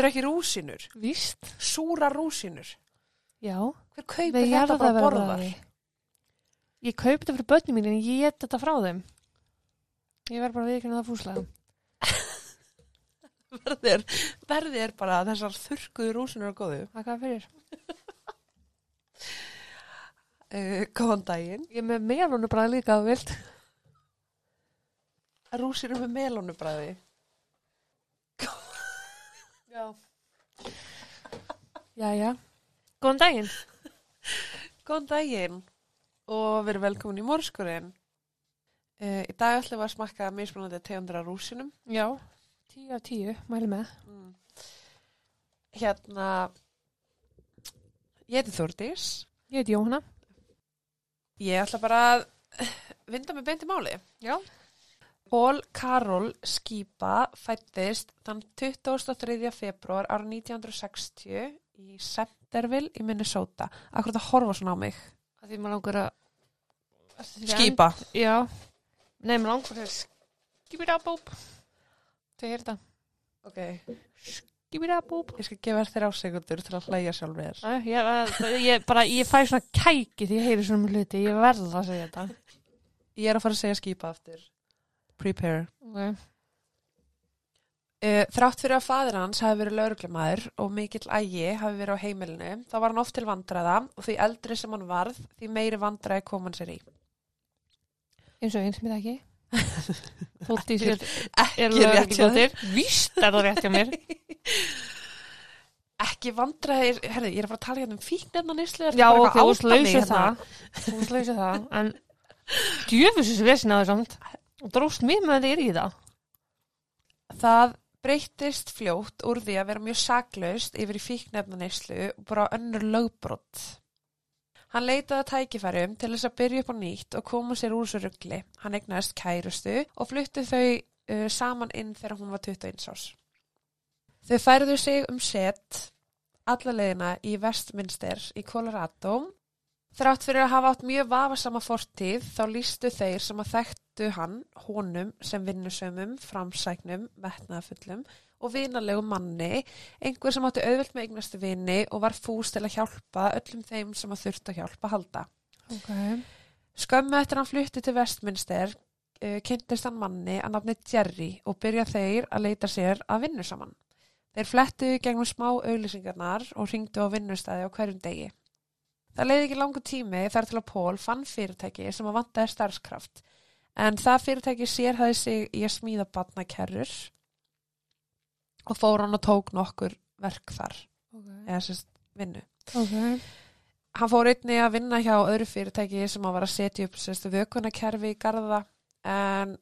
Kaupir ekki rúsinur? Víst. Súra rúsinur? Já. Hver kaupir þetta bara að borða? jarðarberjabragði. Ég kaupi þetta fyrir börnum mín en ég get þetta frá þeim. Ég verð bara viðkynna það fúslega. Verðir, verðir bara þessar þurrkuðu rúsinur að góðu. Hvað fyrir? Uh, góðan daginn. Ég er með melónu bara líka að vilt. Rúsinur með melónubræði. Já. Jæja. Góðan daginn. Góðan daginn og verið velkomin í morskurinn. Uh, í dag ætlum við að smakka mismunandi tegundur af rúsinum. Já. Tíu af tíu, mæli með. Mm. Hérna, ég heiti Þórdís. Ég heiti Jóhanna. Ég ætla bara að vinda mig beint í máli. Já. Pól Karol Skipa fættist þann 23. februar ára 1960 í Centerville í Minnesota. Akkur þetta horfa svona á mig. Það því maður langar að... Skipa. Já. Nei, maður langar að skipir að búb. Þau heyrta. Ok. Skipir að búb. Ég skal gefa þér ásegundur til að hlæja sjálf þér. Ég, ég, ég, bara, ég fæ svona kæki því ég heyri svona um hluti. Ég verð að segja þetta. Ég er að fara að segja skipa aftur. Prepare. Okay. Uh, þrátt fyrir að fadir hans hafi verið lauruglumæður og mikill ægi hafi verið á heimilinu, þá var hann oft til vandræða og því eldri sem hann varð, því meiri vandræði kom hann sér í. Eins og eins með ekki. Þótt í sér Ekki er lögregludóttir. Víst er það rétt hjá mér. Ekki vandræði, herði, ég er að fara að tala hérna um fíknefna nýslu. Já, ok, þú veist hérna? það. Þú lausið það. En djöfusis vesin það samt. Og dróst mér með þér í það. Það breyttist fljótt úr því að vera mjög saklaust yfir í fíknefna nýslu og bara önnur lögbrott. Hann leitaði að tækifærum til þess að byrja upp á nýtt og koma sér úr þessu ruggli. Hann egnaðist kærustu og flutti þau uh, saman inn þegar hún var 21 árs. Þau færðu sig um sett alla leiðina í Westminster í Colorado. Þrátt fyrir að hafa átt mjög vafasama fortíð þá lístu þeir sem að þekktu hann honum sem vinnusömmum, framsæknum, metnaðafullum og vinarlegu manni, einhver sem átti auðvöld með eignastu vini og var fús til að hjálpa öllum þeim sem að þurft að hjálpa að halda. Ok. Skömmu eftir hann flutti til Westminster uh, kynntist hann manni að nafni Jerry og byrja þeir að leita sér að vinnu saman. Þeir flettu gegnum smá auglýsingarnar og ringdu á vinnustæði á hverjum degi. Það leiði ekki langu tími þar til að Pól fann fyrirtæki sem að vantaði starfskraft en það fyrirtæki sérhæði sig í að smíða batnakerrur og fór hann og tók nokkur verk þar, Ok. eða sérst vinnu. Ok. Hann fór einni að vinna hjá öðru fyrirtæki sem að var að setja upp sérstu vökunarkerfi í garða en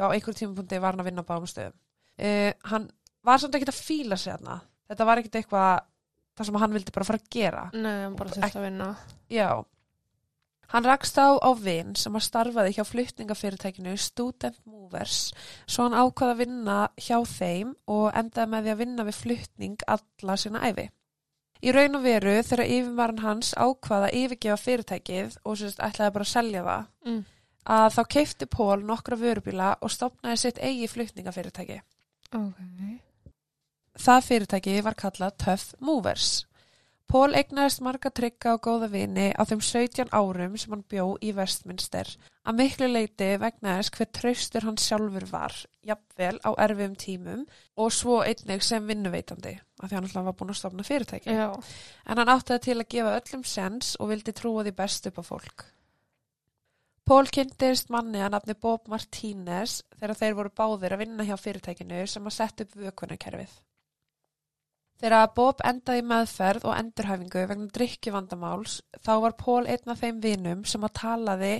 á einhverjum tímapunkti var hann að vinna á báðum stöðum. Uh, hann var samt ekkert að fíla sig þarna. Þetta var ekkert eitthvað það sem hann vildi bara fara að gera. Nei, hann bara þurft að vinna. Já. Hann rakst á á vinn sem að starfaði hjá fluttningafyrirtækinu Student Movers svo hann ákvaða að vinna hjá þeim og endaði með því að vinna við fluttning alla sína æfi. Í raun og veru þegar yfirmaran hans ákvaða að yfirgefa fyrirtækið og sérst ætlaði bara að selja það Mm. að þá keifti Pól nokkra vörubíla og stopnaði sitt eigi fluttningafyrirtæki. Ok. Það fyrirtæki var kallað Tough Movers. Pól eignaðist marga trygga og góða vini á þeim 17 árum sem hann bjó í Westminster. Að miklu leiti vegna þess hver traustur hann sjálfur var, jafnvel á erfiðum tímum og svo einnig sem vinnuveitandi, af því hann alltaf var búin að stofna fyrirtæki. Já. En hann átti það til að gefa öllum sens og vildi trúa því best upp á fólk. Pól kynntist manni að nafni Bob Martínez þegar þeir voru báðir að vinna hjá fyrirtækinu sem að setja upp vökunarkerfið. Þegar Bob endaði meðferð og endurhæfingu vegna drikkjuvandamáls þá var Pól einn af þeim vinum sem að talaði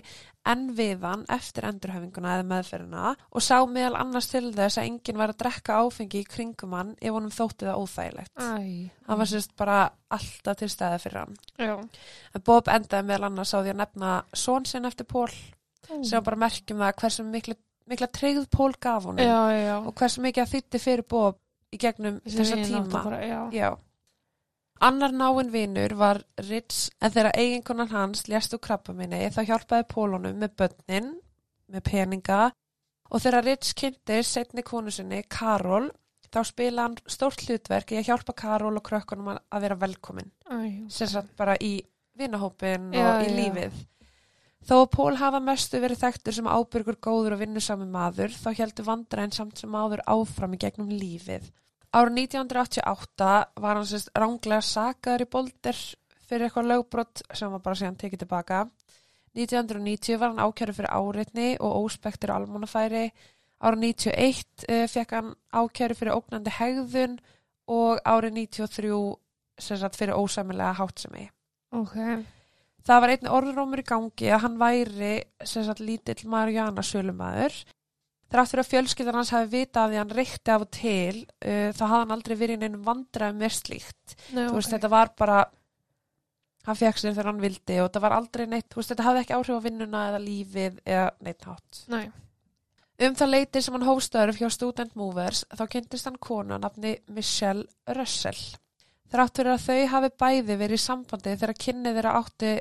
enn við hann eftir endurhæfinguna eða meðferðina og sá meðal annars til þess að enginn var að drekka áfengi í kringum hann ef honum þótti það óþægilegt. Æ. Hann var sérst bara alltaf til stæði fyrir hann. Já. Bob endaði meðal annars á því að nefna són sinn eftir Pól sem bara merkjum það hversu mikla, mikla treyð Pól gaf honum Já, já. og hversu mikið að þýtti fyrir Bob í gegnum þessa tíma. Bara, já. Já. Annar náinn vinur var Ritz en þegar eiginkonan hans lést úr krabba minni þá hjálpaði Pólunum með börnin, með peninga og þegar Ritz kynnti setni konu sinni, Karol, þá spila hann stórt hlutverk í að hjálpa Karol og krökkunum að- vera velkomin sem sagt bara í vinahópin Já, og í já. lífið. Þó að Pól hafa mestu verið þekktur sem ábyrgur góður og vinnusami maður, þá heldur vandræðin samt sem áður áfram í gegnum lífið. Árið 1988 var hann sérst ránglega sakaður í bolder fyrir eitthvað lögbrott sem var bara síðan tekið tilbaka. 1990 var hann ákjæru fyrir áreitni og óspektir almannafæri. Árið 91 uh, fekk hann ákjæru fyrir ógnandi hegðun og árið 93 sem sagt fyrir ósæmilega hátsemi. ok. Það var einn orðrómur í gangi að hann væri sem sagt lítill Marjana sölumæður. Þrátt fyrir að fjölskyldan hans hafi vitað af því að hann reykti af og til, uh, þá hafði hann aldrei verið í neinum vandræðum með slíkt. Nei, Þú veist, ok. þetta var bara, hann fekk sér þegar hann vildi og það var aldrei neitt, þú veist, þetta hafði ekki áhrif á vinnuna eða lífið eða neitt hátt. Nei, Um það leiti sem hann hófstörf hjá Student Movers þá kynntist hann konu að nafni Michelle Russell. Þrátt fyrir að þau hafi bæði verið í sambandi þegar kynnið þeirra átti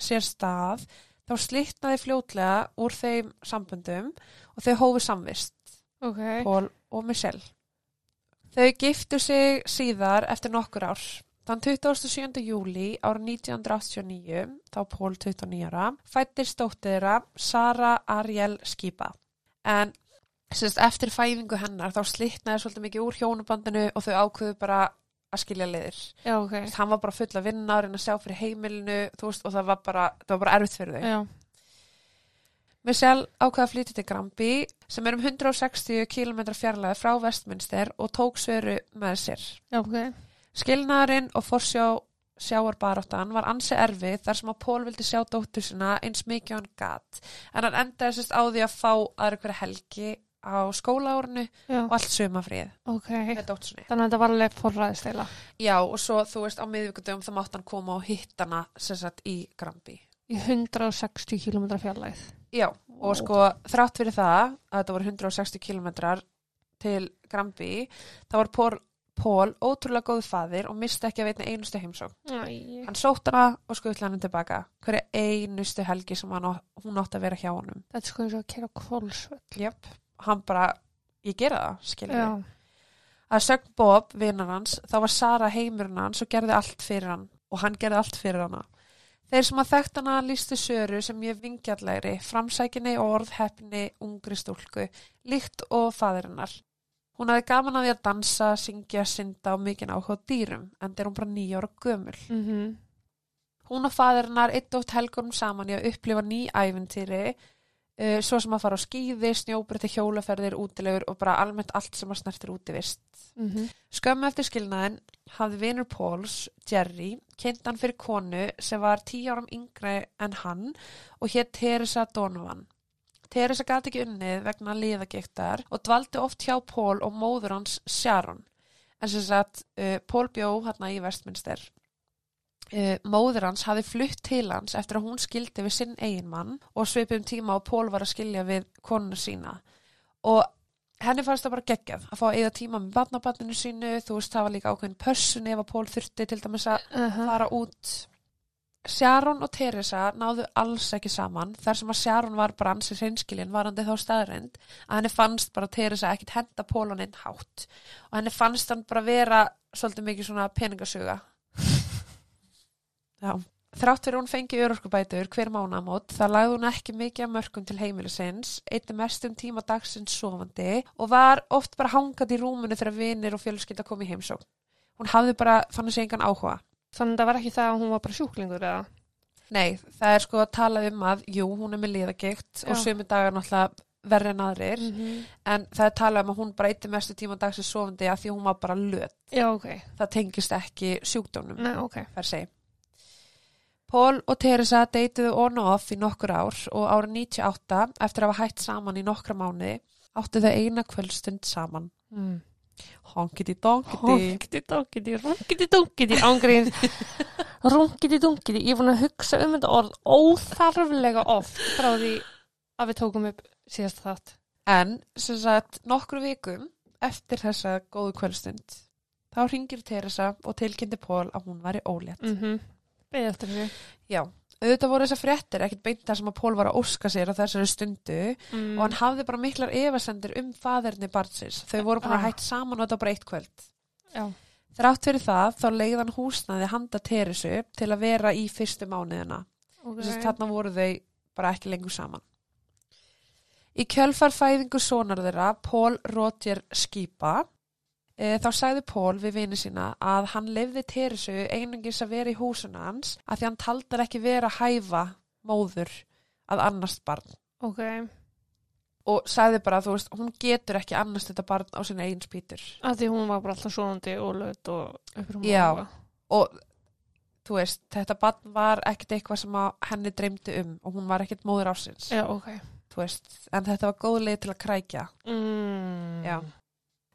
sér stað þá slitnaði fljótlega úr þeim samböndum og þau hófu samvist, ok. Paul og Michelle. Þau giftu sig síðar eftir nokkur ár. Þann 27. júli árið 1989, þá Paul 29 ára, fættist dóttir þeirra Sara Ariel Skipa. En sérst, eftir fæfingu hennar þá slitnaði svolítið mikið úr hjónubandinu og þau ákveðu bara að skilja liðir. Já, ok. Þú veist, Hann var bara full að vinna, að reyna að sjá fyrir heimilinu veist, og það var bara, það var bara erfitt fyrir þau. Já, Michelle ákveða að flytja til Granby sem er um 160 km fjarlæði frá Vestminster og tók sveru með sér. já, ok. Skilnaðurinn og forsjá sjáarbaráttan var ansi erfið þar sem að Pól vildi sjá dóttur sinna eins mikið hann gat. En hann endaði sérst á því að fá aðra hverja helgi á skólaórinu Já, og allt sumafríð ok. með dóttur sinni. Þannig að þetta var alveg forræðistela. Já, og svo þú veist á miðvíkudum þá mátt hann koma og hitta hana sagt í Granby. Í 160 km fjarlæð. Já, og sko þrátt fyrir það að þetta voru 160 kilometrar til Granby, þá var Pól, Pól ótrúlega góð faðir og misti ekki að veitna einustu heimsókn. Æ, Hann sótt hana og skuttla hann tilbaka hverja einustu helgi sem hann, hún átti að vera hjá honum. þetta er sko og að kera kvólsvöld. Jöp, hann bara, ég gera það, við. Að sögn Bob, vinnar hans, þá var Sara heimurinn hans og gerði allt fyrir hann og hann gerði allt fyrir hana. Þeir sem að þekkt hana lístu söru sem ég vingjallegri, framsækinni og orðheppni ungri stúlku, líkt og faðirinnar. Hún hafði gaman að því að dansa, syngja, synda og mikinn áhuga dýrum, en þeir hún bara nýja ára gömul. mhm. Hún og faðirinnar eitt oft helgunum saman í að upplifa ný ævintýri, uh, svo sem að fara á skýði, snjóbreytti hjólaferðir, útilegur og bara almennt allt sem að snertir útivist. mhm. Skömmu eftir skilnaðin hafði vinur Póls, Jerry, kynnt hann fyrir konu sem var tíu áram yngri en hann og hétt Teresa Donovan. Teresa gati ekki unnið vegna liðagiktar og dvaldi oft hjá Pól og móður hans Sharon. En sem sagt, uh, Pól bjó hérna í Vestminster. Uh, móður hans hafi flutt til hans eftir að hún skildi við sinn eiginmann og svipum tíma og Pól var að skilja við konuna sína. Og henni fannst það bara geggjað að fá að eiga tíma með barnabarninu sínu, þú veist, það var líka ákveðin pössun ef að Pól þurfti til dæmis að Uh fara út. Sharon og Teresa náðu alls ekki saman þar sem að Sharon var bara ansið hreinskilin varandi þá staðreind að henni fannst bara Teresa ekkit henda Pólun inn hátt og henni fannst hann bara vera svolítið mikið svona peningasuga. Já. Þrátt fyrir hún fengi örorkubætur hver mánamót, það lagði hún ekki mikið af mörgum til heimilisins, eitti mestum tíma dagsins sofandi og var oft bara hangað í rúmunu þegar vinir og fjölskylda kom í heimsókn. Hún hafði bara, fann þessi engan áhuga. Þannig að það var ekki það að hún var bara sjúklingur eða? Nei, það er sko að tala um að, jú, hún er með liðagikt og sömu dagar náttúrulega verri en aðrir, -hmm. en það er talað um að hún bara eitti mestu tíma dagsins sofandi að því hún var bara löt. Já, ok. Það tengist ekki sjúkdónum. Nei, ok. Pól og Teresa deytuðu on og off í nokkur ár og árið 98, eftir að hafa hætt saman í nokkra mánuði, áttu þau eina kvöldstund saman. Mm. Honkiti donkiti. Hónkiti, dónkiti, rungiti, dónkiti, ángríns. rungiti, dónkiti. Ég er búin að hugsa um þetta orð óþarflega oft frá því að við tókum upp síðast þátt. En, sem sagt, nokkru vikum eftir þessa góðu kvöldstund, þá ringir Teresa og tilkynnti Pól að hún væri ólétt. Mm -hmm. Beðið eftir því. Já, auðvitað voru þessar fréttir ekkit beint þar sem að Pól var að óska sér á þessari stundu mm. og hann hafði bara miklar efasendir um faðirni barnsins. Þau voru bara Ah. hægt saman og þetta bara eitt kvöld. Já, Þrátt fyrir það þá leiði hann húsnaði handa Teresu til að vera í fyrstu mánuðina. ok. Þess að þarna voru þau bara ekki lengur saman. Í kjölfarfæðingu sonar þeirra, Pól Skipa, e, þá sagði Pól við vini sína að hann lefði Teresu einungis að vera í húsuna hans að því hann taldar ekki vera að hæfa móður að annast barn. Ok, Og sagði bara að þú veist, hún getur ekki annast þetta barn á sinna eigin spýtur. að því hún var bara alltaf svonandi og löt og uppur hún Já. Og þú veist, þetta barn var ekkert eitthvað sem henni dreymdi um og hún var ekkert móður ásins. Já, ok. þú veist, en þetta var góð leið til að krækja. Mm. Já.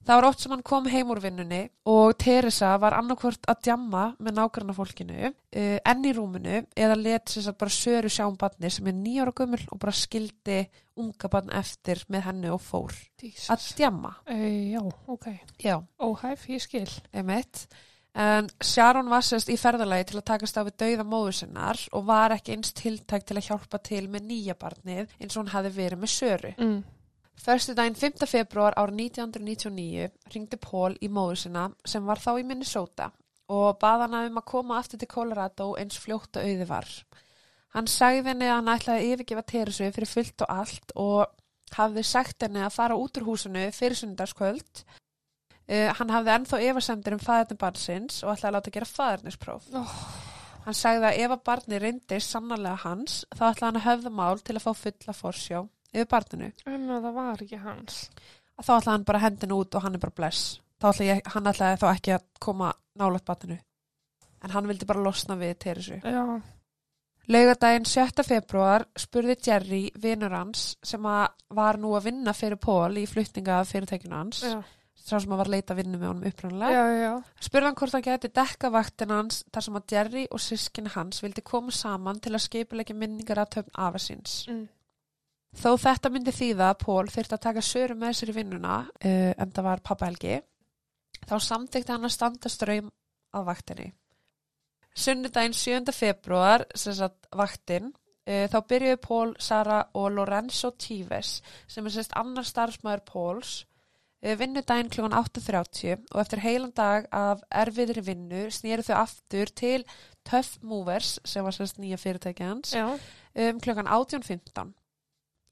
Það var oft sem hann kom heim úr vinnunni og Teresa var annarkvort að djamma með nágranna fólkinu, uh, enn í rúminu eða let sér bara söru sjá um barni sem er nýjára gömul og bara skildi unga barn eftir með henni og fór Jesus. að djamma. Uh, já, ok. Já, Óhæf, ég skil. emitt. En Sharon var sérst í ferðalagi til að takast á við dauða móður sinnar og var ekki eins tiltæk til að hjálpa til með nýja barnið eins og hún hafi verið með söru. Mm. Förstu daginn 5. februar árið 1999 ringdi Pól í móður sinna sem var þá í Minnesota og bað hana um að koma aftur til Colorado eins fljótt og auði var. Hann sagði henni að hann ætlaði að yfirgefa Teresu fyrir fullt og allt og hafði sagt henni að fara út úr húsinu fyrir sunnudagskvöld. Uh, hann hafði ennþá efasemdir um fæðarni barnsins og ætlaði að láta gera fæðarnispróf. Oh. Hann sagði að ef að barni reyndi sannarlega hans þá ætlaði hann að höfða mál til að fá fulla forsjá yfir barninu. En það var ekki hans. að þá ætlaði hann bara hendin út og hann er bara bless. Þá ætlaði ég, hann ætlaði þá ekki að koma nálægt batinu. En hann vildi bara losna við Teresu. Já. Laugadaginn 7. februar spurði Jerry vinur hans sem að var nú að vinna fyrir Pól í flutninga af fyrirtækinu hans. Já, Sá sem að var að leita að vinna með honum upprænlega. já, já. Spurði hann hvort hann geti dekka vaktin hans þar sem að Jerry og sískinni hans vildi koma saman til að skipulegja minningar að töfn afa síns. Mm. Þó þetta myndi þýða að Pól þyrfti að taka söru með sér í vinnuna, uh, en það var pappa Helgi, þá samþykti hann að standa ströym að vaktinni. Sunnudaginn 7. februar, sem sagt vaktin, uh, þá byrjuði Pól, Sara og Lorenzo Tíves, sem er sérst annar starfsmæður Póls, uh, vinnudaginn kl. 8.30 og eftir heilan dag af erfiðri vinnu snýru þau aftur til Tough Movers, sem var sérst nýja Já. um klukkan 18.15.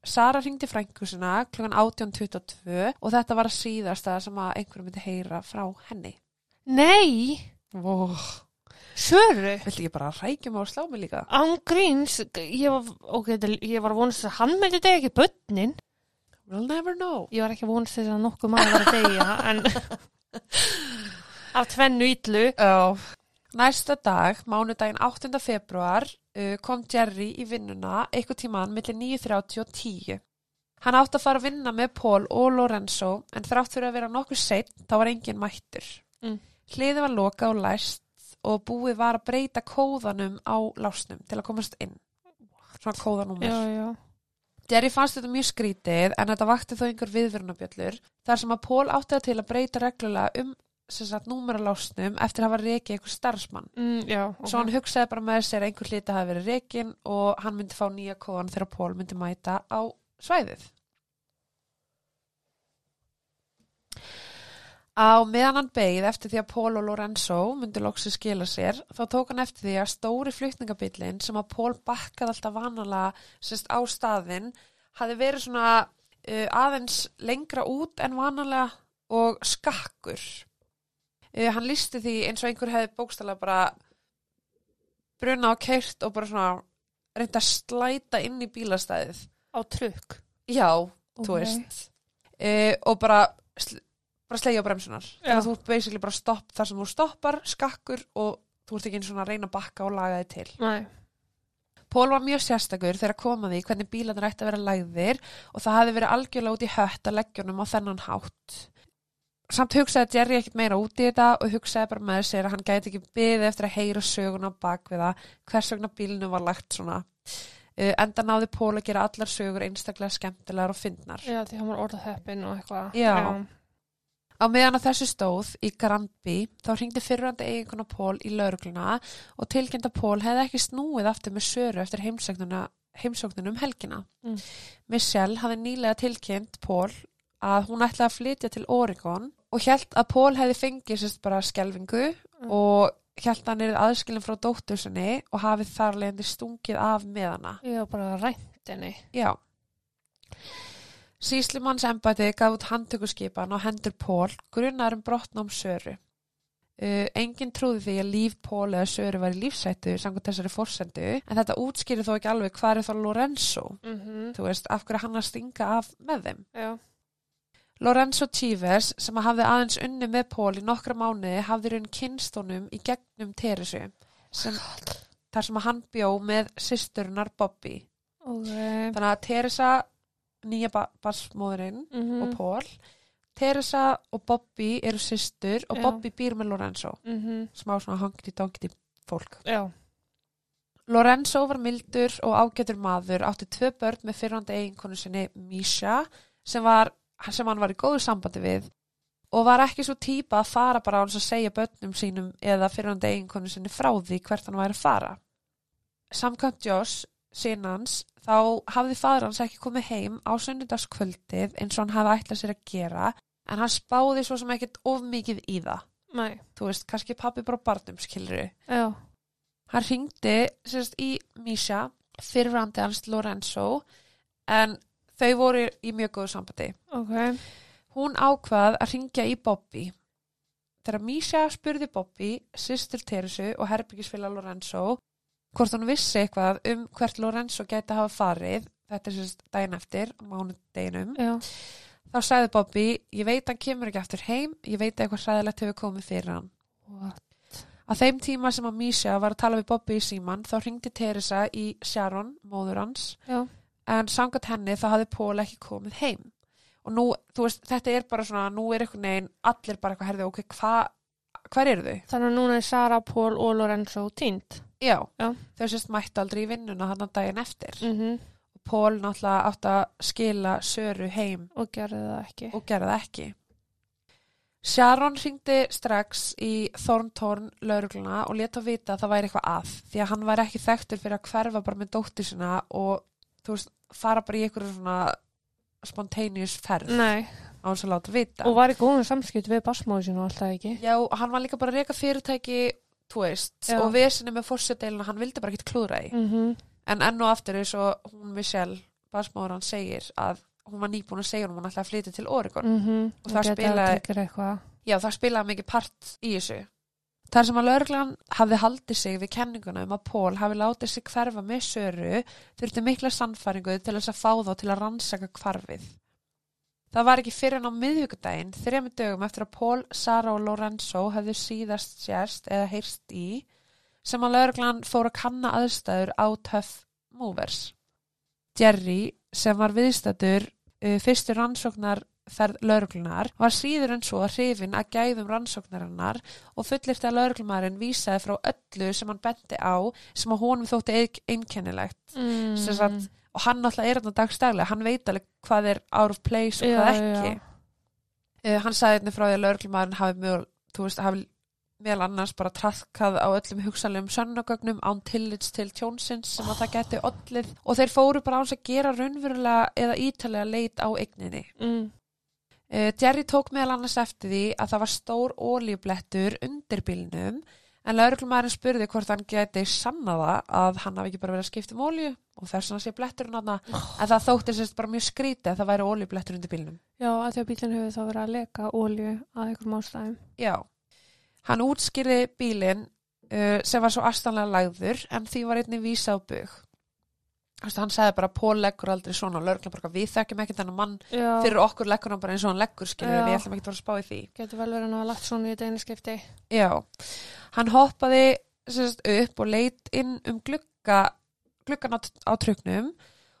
Sara ringdi frænkusina klukkan 18.22 og þetta var að síðasta sem að einhverjum myndi heyra frá henni. Nei, Vó, Söru. viltu ekki bara rækjum á að slá mig líka? Án gríns, ég var, ok, þetta- ég var að vonast að hann myndi degja ekki börnin. We'll never know. Ég var ekki að vonast þess að nokkuð maður var að degja, en af tvennu ítlu. Já. Næsta dag, mánudaginn 8. februar, kom Jerry í vinnuna eitthvað tíman millir 9.30 og 10. Hann átti að fara að vinna með Paul og Lorenzo en þrátt fyrir að vera nokkuð seitt þá var engin mættur. Mm. Hliði var loka og læst og búið var að breyta kóðanum á lásnum til að komast inn. Svona kóðanúmer. Jerry fannst þetta mjög skrítið en þetta vakti þó einhver viðvörunabjöllur þar sem að Paul átti það til að breyta reglulega um sem sagt númer á lásnum eftir að hafa reikið einhver starfsmann. Mm, já, ok. Svo hann hugsaði bara með sér að einhver hlita hafi verið reikin og hann myndi fá nýja kóðan þegar Paul myndi mæta á svæðið. Á meðan hann beigð eftir því að Paul og Lorenzo myndi loksi skila sér, þá tók hann eftir því að stóri flutningabillin sem að Paul bakkaði alltaf vanalega sérst, á staðinn hafi verið svona uh, aðeins lengra út en vanalega og skakkur. Uh, hann listi því eins og einhver hefði bókstælega bara bruna á keirt og bara svona reynda að slæta inn í bílastæðið. Á trukk. Já, þú Ok. veist. Uh, og bara, sl bara slegja á bremsunar. Þannig að þú basically bara stopp þar sem þú stoppar, skakkur og þú ert ekki eins og að reyna að bakka og laga þig til. Nei. Pól var mjög sérstakur þegar komaði hvernig bílarnir ætti að vera lægðir og það hafi verið algjörlega út í hött að leggjónum á þennan hátt. Samt hugsaði Jerry ekkert meira út í þetta og hugsaði bara með sér að hann gæti ekki byðið eftir að heyra söguna bak við það hvers vegna bílinu var lagt svona. Uh, enda náði Pól að gera allar sögur einstaklega skemmtilegar og fyndnar. Já, því hann var orðað heppin og eitthvað. Já. Á meðan að þessu stóð í Granby þá hringdi fyrrandi eiginkona Pól í laurugluna og tilkynnt að Pól hefði ekki snúið aftur með söru eftir heimsóknunum um helgina. Mm. Michelle hafði nýlega tilkynnt Pól að hún ætlaði að flytja til Oregon og hjælt að Pól hefði fengið sérst bara skelvingu Mm. og hjælt að hann er aðskilin frá dóttur sinni og hafið þar leiðandi stungið af með hana. Var bara rænt henni. Já. Síslimanns embæti gaf út handtökuskipan og hendur Pól grunnar um brotnám Söru. Uh, engin trúði því að líf Pól eða Söru var í lífsættu samkvæmt þessari forsendu en þetta útskýri þó ekki alveg hvað er þá Lorenzo Mm -hmm. þú veist, af hverju hann að stinga af með þeim Já. Lorenzo Chivers sem hafði aðeins unni með Pól í nokkra mánuði hafði raun kynstónum í gegnum Teresu sem, þar sem hann bjó með systurinnar Bobby Ok. þannig að Teresa nýja ba barsmóðurinn Mm og Pól Teresa og Bobby eru systur og Já. Bobby býr með Lorenzo -hmm. smá svona hangti dongti fólk Já. Lorenzo var mildur og ágætur maður átti tvö börn með fyrrandi eiginkonu sinni Misha sem, var, sem hann var í góðu sambandi við og var ekki svo típa að fara bara á hans að segja börnum sínum eða fyrrandi eiginkonu sinni frá því hvert hann væri að fara Samkvæmt Josh sinans þá hafði fadur hans ekki komið heim á sunnudagskvöldið eins og hann hafði ætlað sér að gera en hann spáði svo sem ekkert of mikið í það Nei. þú veist, kannski pappi bara barnum skiluru Já. Hann ringdi sérst, í Misha fyrrandi hans Lorenzo en þau voru í mjög góðu sambandi. Ok. Hún ákvað að ringja í Bobby. Þegar Misha spurði Bobby, sýstur Teresu og herbyggisfélag Lorenzo hvort hann vissi eitthvað um hvert Lorenzo gæti að hafa farið, þetta er sérst daginn eftir, mánudeginum, þá sagði Bobby, ég veit hann kemur ekki aftur heim, ég veit að eitthvað hræðilegt hefur komið fyrir hann. What? Að þeim tíma sem að Misha var að tala við Bobby í síman þá ringdi Teresa í Sharon, móður hans, Já. En sangat henni þá hafði Pól ekki komið heim. Og nú, þú veist, þetta er bara svona, nú er einhvern veginn, allir bara eitthvað herði, ok, hvað, hver eru þau? Þannig að núna er Sara, Pól og Lorenzo týnd. Já, Já. þau sést mættu aldrei í vinnuna hann daginn eftir. Mm -hmm. Og Pól náttúrulega átt að skila Söru heim Og gerði það ekki. og gerði það ekki. Sharon ringdi strax í Thorntorn laurugluna og leta að vita að það væri eitthvað að því að hann væri ekki þekktur fyrir að hverfa bara með dóttir sinna og þú veist, fara bara í einhverju svona spontaneous ferð Nei. á hans að láta vita. Og var í góðum samskipt við basmóðu sín og alltaf ekki. Já, og hann var líka bara að reyka fyrirtæki, þú veist, Já. og vesinni með fórsetdeilina, hann vildi bara ekki klúðra í. Mm -hmm. En enn og aftur eins og hún Michelle, basmóður hann segir að hún var nýbúin að segja hún, hún ætlaði að flytja til Oregon. Mm -hmm. Og það spilaði-. Já, það spilaði mikið part í þessu. Þar sem að lauruglan hafði haldið sig við kenninguna um að Pól hafi látið sig hverfa með Söru þurfti mikla sannfæringu til þess að fá þá til að rannsaka hvarfið. Það var ekki fyrir en á miðvíkudaginn, þrejum dögum eftir að Pól, Sara og Lorenzo hefðu síðast sérst eða heyrst í, sem að lauruglan fór að kanna aðstæður á Tough Movers. Jerry, sem var viðstættur uh, fyrstu rannsóknarferð lauruglunar, var síður en svo hrifin að gæðum rannsóknarinnar og fullirt að lauruglumarinn vísaði frá öllu sem hann benti á sem að honum þótti ein- einkennilegt. Mm. sagt, og hann alltaf er þarna dagstæðlega, hann veit alveg hvað er out of place og hvað Já, ekki. uh, hann sagði einnig frá því að lauruglumarinn hafi mjög, þú veist, hafi meðal annars bara traðkað á öllum hugsanlegum sönnagögnum án tillits til tjónsins sem að það geti ollið. Og þeir fóru bara á þess að gera raunverulega eða ítalega leit á eigninni. Mm. Uh, Jerry tók meðal annars eftir því að það var stór ólíublettur undir bílnum en lauruglumæðurinn spurði hvort hann geti sannaða að hann hafi ekki bara verið að skipta um ólíu og þess að sé bletturinn hann en það þótti sérst bara mjög skrítið að það væri ólíublettur undir bílnum. Já, að því að bílinn hefur þá verið að leka ólju að einhverjum ástæðum. Já, hann útskýrði bílinn uh, sem var svo astanlega lagður en því var einnig vísa á bug. Hann sagði bara Pól leggur aldrei svona og lauruglan bara við þekkjum ekki þennan mann Já, fyrir okkur leggur hann bara eins og hann leggur skilur Já. við ætlum ekki að að spá í því. getur vel verið að hann hafa lagt svona í þetta einu skipti. Já, hann hoppaði sérst, upp og leit inn um glugga, gluggan á, á truknum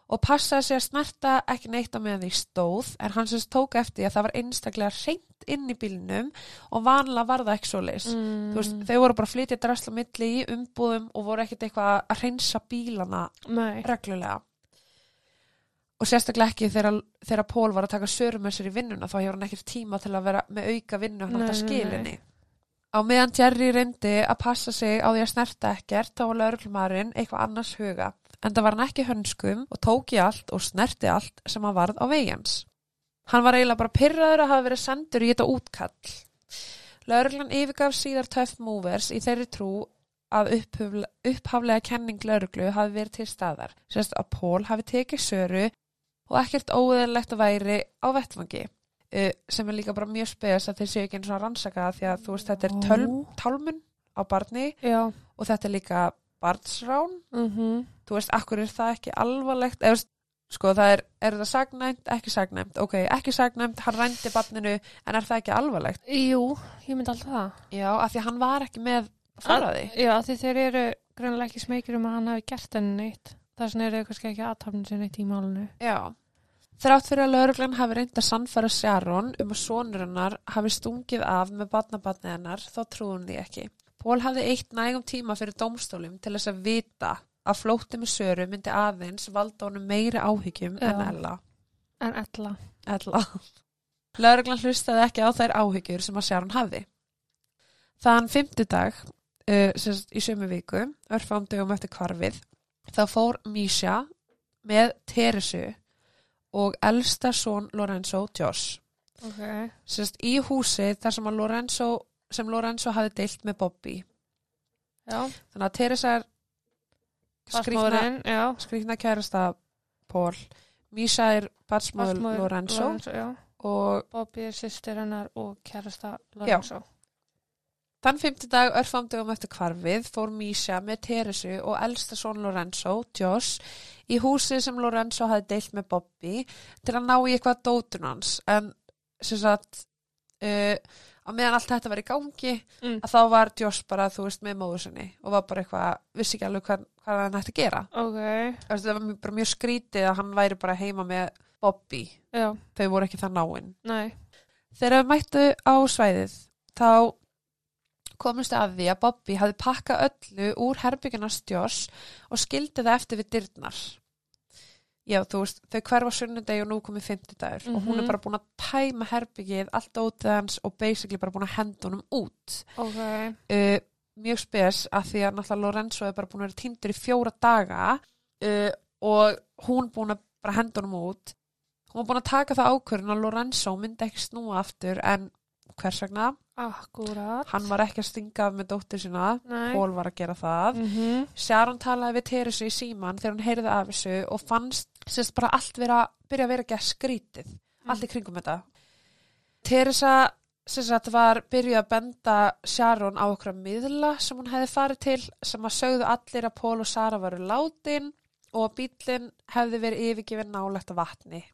og passaði sig að snerta ekki neitt á meðan því stóð en hann sérst tók eftir að það var einstaklega reynt inn í bílnum og vanlega var það ekki svo leis. Mm. Veist, þau voru bara að flytja drasla milli í umbúðum og voru ekkert eitthvað að reynsa bílana Nei. reglulega. og sérstaklega ekki þegar, þegar Pól var að taka sörum með sér í vinnuna þá hefur hann ekkert tíma til að vera með auka vinnu hann átt að skilinni á meðan Jerry reyndi að passa sig á því að snerta ekkert þá var lauruglumarinn eitthvað annars huga en það var hann ekki hönskum og tók í allt og snerti allt sem hann varð á vegins hann var eiginlega bara pyrraður að hafa verið sendur í þetta útkall. Lauruglan yfirgaf síðar Tough Movers í þeirri trú að upphafle- upphaflega kenning lauruglu hafi verið til staðar sérst að Pól hafi tekið söru og ekkert óeðalegt að væri á vettfangi sem er líka bara mjög spes að þeir séu ekki eins og rannsaka því að þú veist þetta er töl, tálmun á barni Já. og þetta er líka barnsrán. Mm þú veist, akkur er það ekki alvarlegt? Eða, sko, það er, er það sagnæmt? Ekki sagnæmt, ok, ekki sagnæmt hann rændi barninu, en er það ekki alvarlegt? Jú, ég myndi alltaf það. já, af því hann var ekki með forræði Já, því þeir eru greinlega ekki smekir um að hann hafi gert henni neitt. Það sem eru kannski ekki aðtafnir sér neitt í málunu. já Þrátt fyrir að lauruglan hafi reynd að sannfæra Sharon um að sonur hennar hafi stungið af með barnabarnið hennar þá trúðum því ekki. Pól hafði eitt nægum tíma fyrir dómstólum til þess að vita að flótti með Söru myndi aðeins valda honum meiri áhyggjum en Já. Ella. En ella. Ella. Lauruglan hlustaði ekki á þær áhyggjur sem að Sharon hafði. Þann fimmtudag, uh, í sömu viku, örfám dögum eftir kvarfið, þá fór Misha með Teresu og elsta son Lorenzo Josh. Ok. Sérst í húsi þar sem Lorenzo, sem Lorenzo hafði deilt með Bobby. Já. Þannig að Teresa er já. skrýtna kærasta Pól. Misha er Barsmóðir Lorenzo já. og Bobby er sýstir hennar og kærasta Lorenzo. Þann fimmtudag örfamdugum eftir kvarfið fór Misha með Teresu og elsta son Lorenzo, Josh, í húsi sem Lorenzo hafði deilt með Bobby til að ná í eitthvað dótun hans. En sem sagt, uh, á meðan allt þetta var í gangi, Mm. að þá var Josh bara, þú veist, með móður sinni og var bara eitthvað, vissi ekki alveg hvað, hvað hann ætti að gera. Ok. Þú veist, Það var bara mjög skrítið að hann væri bara heima með Bobby. Já. Þau voru ekki það náinn. Nei. Þegar við mættu á svæðið þá komist að því að Bobby hafði pakkað öllu úr herbyggjunars Josh og skildi það eftir við dyrnar. Já, þú veist, þau hverfa sunnudegi og nú komið fimmtudagur og hún er Mhm. bara búin að tæma herbyggið allt ótið hans og basically bara búin að henda honum út. Ok. Uh, mjög spes að því að náttúrulega Lorenzo er bara búin að vera týndur í fjóra daga uh, og hún búin að bara henda honum út. Hún var búin að taka það ákvörðin að Lorenzo myndi ekki snúa aftur en hvers vegna? Akkurat. Hann var ekki að stinga af með dóttir sína, Nei. Pól var að gera það. Mm -hmm. Sharon talaði við Teresu í síman þegar hún heyrði af þessu og fannst sérst bara allt vera, byrja að vera ekki að skrítið, allt í kringum þetta. Teresa sérst að var byrjuð að benda Sharon á okkur miðla sem hún hefði farið til sem að sögðu allir að Pól og Sara varu látin og að bílinn hefði verið yfirgefin nálegt af vatni.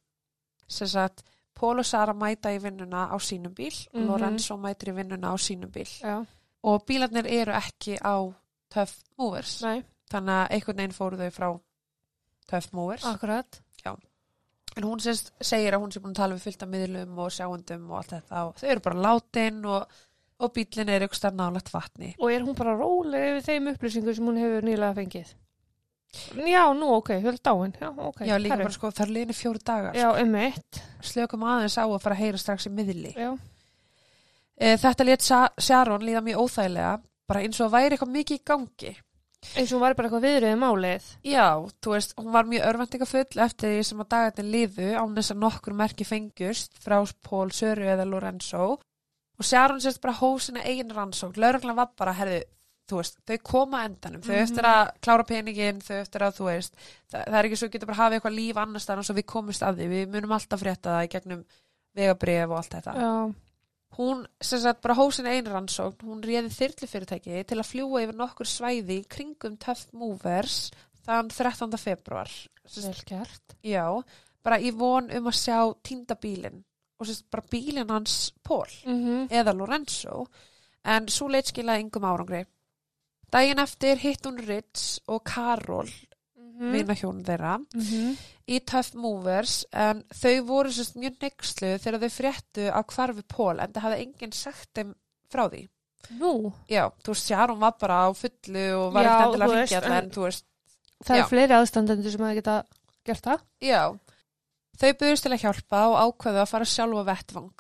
Sérst að Pól og Sara mæta í vinnuna á sínum bíl og Mhm. Lorenzo mætir í vinnuna á sínum bíl Já. og bílarnir eru ekki á Tough Movers Nei. þannig að einhvern veginn fóru þau frá Tough Movers Akkurat. en hún sérst, segir að hún sé búin að tala við fylgta miðlum og sjáundum og allt þetta og þau eru bara látin og, og bílinn er ykkur starf nálægt vatni Og er hún bara róleg yfir þeim upplýsingum sem hún hefur nýlega fengið? Já, nú, ok, höld dáin. Já, ok. já líka herri. bara sko það er liðinu fjóru dagar Já, um eitt. slökum aðeins á að fara að heyra strax í miðli Já. e, þetta lét Sa- Sharon líða mjög óþægilega bara eins og að væri eitthvað mikið í gangi Eins og hún var bara eitthvað viðrið málið. Já, þú veist, hún var mjög örvendingafull eftir því sem að dagarnir liðu án þess að nokkur merki fengust frá Pól, Söru eða Lorenzo og Sharon sérst bara hósina eigin rannsók, lauruglan var bara, herðu, þú veist, þau koma að endanum, þau Mhm. eftir að klára peningin, þau eftir að, þú veist, það, það er ekki svo getur bara hafa eitthvað líf annars þannig svo við komumst að því, við munum alltaf frétta það í gegnum vegabrif og allt þetta. Já. Hún, sem sagt, bara hósin einn rannsókn, hún réði þyrlufyrirtæki til að fljúa yfir nokkur svæði kringum Tough Movers þann 13. februar. Vel gert. Já, bara í von um að sjá týnda bílinn og sagt bara bílinn hans Pól Mm eða Lorenzo en svo leitt skilaði yngum árangri. Daginn eftir hitt hún Ritz og Karol, -hmm. vina hjón þeirra, Mm í Tough Movers en þau voru sérst mjög nexlu þegar þau fréttu á hvarfi Pól en það hafði enginn sagt þeim frá því. Nú, Já, þú veist, Sharon var bara á fullu og var ekkert endilega ringja en- en þú veist, það Já. er fleiri aðstandendur sem hafa geta gert það. já. Þau buðust til að hjálpa og ákveðu að fara sjálfa vettvang.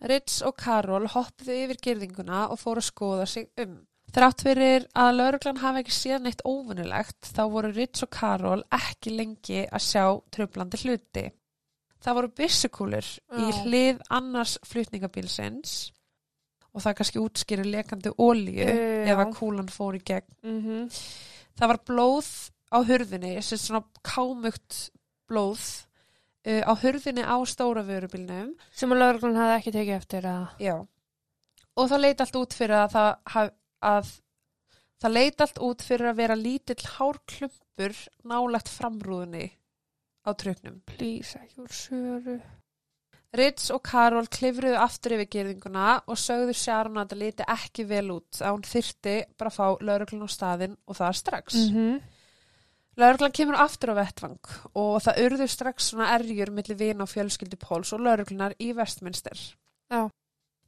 Ritz og Karol hoppuðu yfir girðinguna og fóru að skoða sig um. Þrátt fyrir að lauruglan hafi ekki séð neitt óvinnulegt þá voru Ritz og Karol ekki lengi að sjá tröflandi hluti. Það voru byssukúlur í Já. hlið annars flutningabílsins og það kannski útskýrir lekandi ólíu Já. ef að kúlan fór í gegn. Mm Það var blóð á hurðinni, sem svona kámugt blóð uh, á hurðinni á stóra vörubílnum. Sem að lauruglan hafði ekki tekið eftir að... Já. Og það leit allt út fyrir að það, að, það leit allt út fyrir að vera lítill hárklumpur nálagt framrúðinni á tröknum. Please, ekki úr söru. Ritz og Karol klifruðu aftur yfir gerðinguna og sögðu Sharon að það liti ekki vel út að hún þyrti bara að fá lauruglun á staðinn og það strax. Mm -hmm. Lauruglan kemur aftur á vettvang og það urðu strax svona erjur millir vina og fjölskyldu Póls og lauruglunar í Vestminster. Já.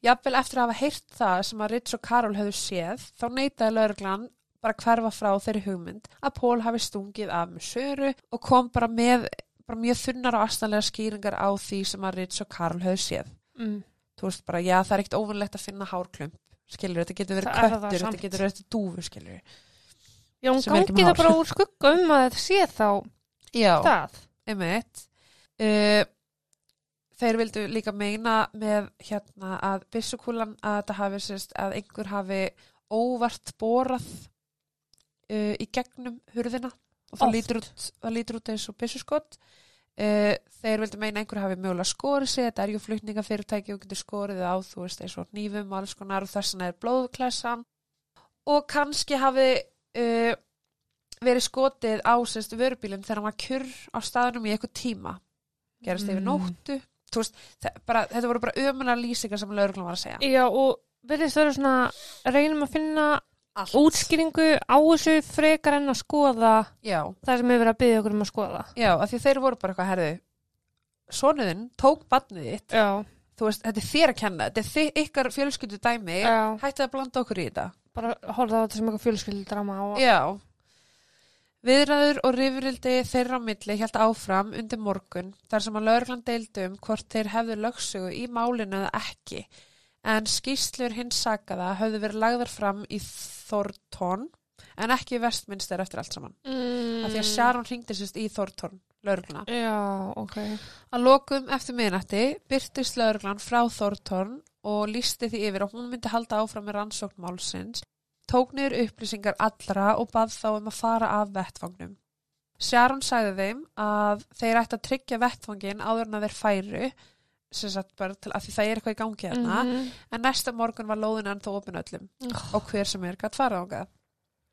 Jafnvel eftir að hafa heyrt það sem að Ritz og Karol hefðu séð, þá neytaði lauruglan bara hverfa frá þeirri hugmynd að Pól hafi stungið af með söru og kom bara með bara mjög þunnar og astanlega skýringar á því sem að Ritz og Karol hefðu séð. Mm. Þú veist bara, já það er ekkert óvunlegt að finna hárklump, skilur, þetta getur verið Það það köttur, þetta getur verið dúfu, skilur. Já, hún gangi það bara úr skugga um að þetta sé þá Já. það. einmitt uh, þeir vildu líka meina með hérna að byssukúlan að þetta hafi sérst að einhver hafi óvart borað uh, í gegnum hurðina. Og það lítur út, það lítur út eins og byssuskott uh, þeir vildu meina einhver hafi mögulega skorið sig, þetta er ju flutningafyrirtæki og getur skorið á, þú veist, eins og nýfum og alls konar og þess vegna er blóðklessan. Og kannski hafi uh, verið skotið á sérst vörubílinn þegar hann var kjurr á staðnum í eitthvað tíma. Gerast yfir Mm. nóttu. Þú veist, bara, þetta voru bara ömulega lýsingar sem lögreglum var að segja. Já, og verðist vera svona, reynum að finna Allt. útskýringu á þessu frekar en að skoða já, það sem hefur verið að byggja okkur um að skoða. já, af því þeir voru bara eitthvað herðu sonuðinn tók badnið þitt. Já, þú veist, þetta er þér að kenna, þetta er þið, ykkar fjölskyldu dæmi já, hættið að blanda okkur í þetta. Bara horfa á þetta sem eitthvað fjölskyldrama og... Já. Viðræður og rifrildi þeirra á milli hjælt áfram undir morgun þar sem að lögreglan deildu um hvort þeir hefðu lögsögu í málinu eða ekki en skýslur hins sakaða höfðu verið lagðar fram í Thornton en ekki í Vestminster eftir allt saman. Mm. Af því að Sharon hringdi sérst í Thornton, lögregluna. Já, ok. Að lokum eftir miðnætti byrtist lögreglan frá Thornton og lísti því yfir að hún myndi halda áfram með rannsókn málsins, tók niður upplýsingar allra og bað þá um að fara af vettfangnum. Sharon sagði þeim að þeir ætti að tryggja vettvangin áður en að þeir færu, sem sagt bara til að því það er eitthvað í gangi hérna, Mhm. en næsta morgun var lóðin ennþá opin öllum Oh. og hver sem er gætt fara ángað.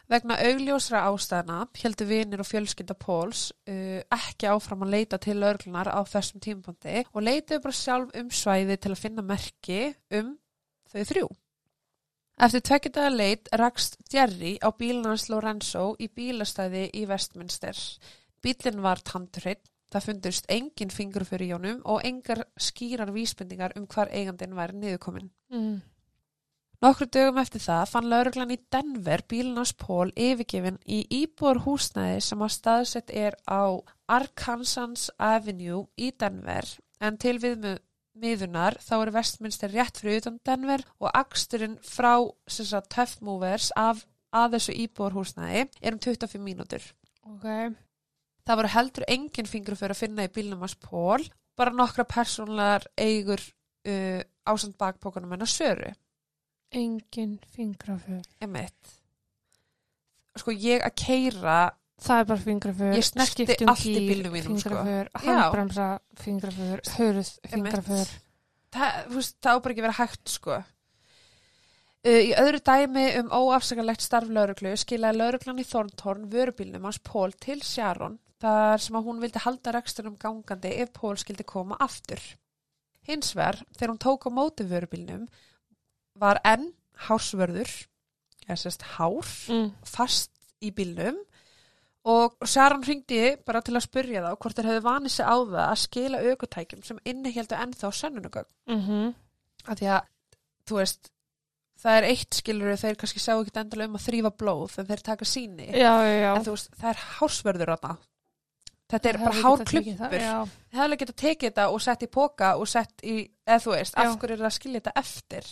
Vegna augljósra ástæðna heldur vinir og fjölskylda Póls uh, ekki áfram að leita til örglunar á þessum tímapunkti og leituðu bara sjálf um svæði til að finna merki um þau þrjú. Eftir tvekjadaga leit rakst Jerry á bílnans Lorenzo í bílastæði í Westminster. Bílinn var tandurinn, það fundust engin fingur fyrir jónum og engar skýrar vísbendingar um hvar eigandinn væri niðurkomin. Mm. Nokkru dögum eftir það fann lauruglan í Denver bílnars Pól yfirgefin í íbúar húsnæði sem að staðsett er á Arkansas Avenue í Denver en til við miðunar þá er vestminster rétt fyrir utan Denver og aksturinn frá Tough Movers af að þessu íbúar húsnæði er um 25 mínútur. Ok. Það voru heldur engin fingur fyrir að finna í bílnum hans Pól, bara nokkra persónlegar eigur uh, ásand bakpókunum hennar Söru. Engin fingraför. Emmett. Sko ég að keira, Það er bara fingraför. Ég snerti allt í gír, bílnum mínum, sko. Fingraför, Já. handbremsa, fingraför, hörð, fingraför. það, veist, það á bara ekki vera hægt sko. Uh, í öðru dæmi um óafsakalegt starf lauruglu skilaði lauruglan í Thorntorn vörubílnum hans Pól til Sharon þar sem að hún vildi halda rekstunum gangandi ef Pól skildi koma aftur. Hins vegar, þegar hún tók á móti vörubílnum var enn hársvörður, eða sérst hár, Mm. fast í bílnum og Sharon hringdi bara til að spyrja þá hvort þeir hefðu vanið sig á það að skila aukutækjum sem innihjeldu ennþá sönnunugögn. Mm -hmm. Af því að, þú veist, það er eitt skilur þeir kannski sjá ekki endilega um að þrýfa blóð en þeir taka síni. Já, já, já. En þú veist, það er hásverður þarna. þetta er bara Hefði það, klumpur Já, það hefði getað tekið þetta og sett í póka og sett í, eða þú veist, af hverju er það að skilja þetta eftir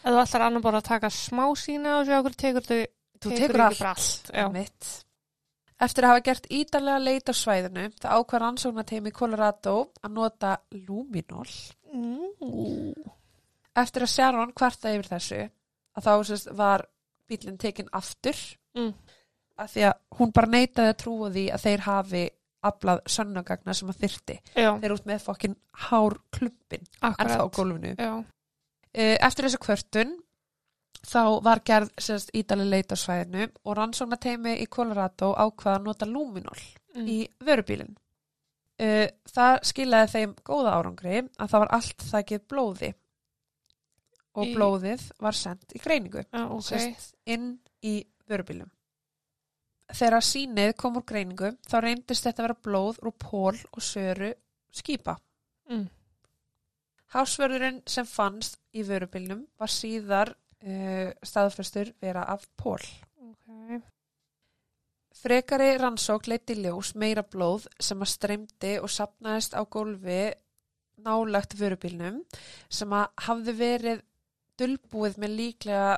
ef þú ætlar annar bara að taka smá sína og sjá okkur tekur þú þú tekur allt, bara mitt eftir að hafa gert ídalega leit á svæðinu það ákvar rannsóknarteimi í Colorado að nota luminol. Mm. eftir að Sharon kvarta yfir þessu að þá sérst, var bílinn tekinn aftur. Mm. að því að hún bara neitaði að trúa því að þeir hafi aflað sönnagagna sem að þyrti Já, þeir út með fokkin hár klumpin en þá gólfinu. Já, Eh, eftir þessu kvörtun þá var gerð sérst, ídalega leit á svæðinu og rannsóknarteimi í Colorado ákvaða að nota luminol mm. í vörubílinn. Það skilaði þeim góða árangri að það var allt þakkið blóði og Í- blóðið var sendt í greiningu Já, ok. sérst, inn í vörubílum. Þegar sínið kom úr greiningu þá reyndist þetta að vera blóð úr pól og söru skýpa. Mm. Hásvörðurinn sem fannst í vörubílnum var síðar uh, staðfestur vera af pól. Ok. Frekari rannsók leiti ljós meira blóð sem að streymdi og sapnaðist á gólfi nálagt vörubílnum sem að hafði verið dulbúið með líklega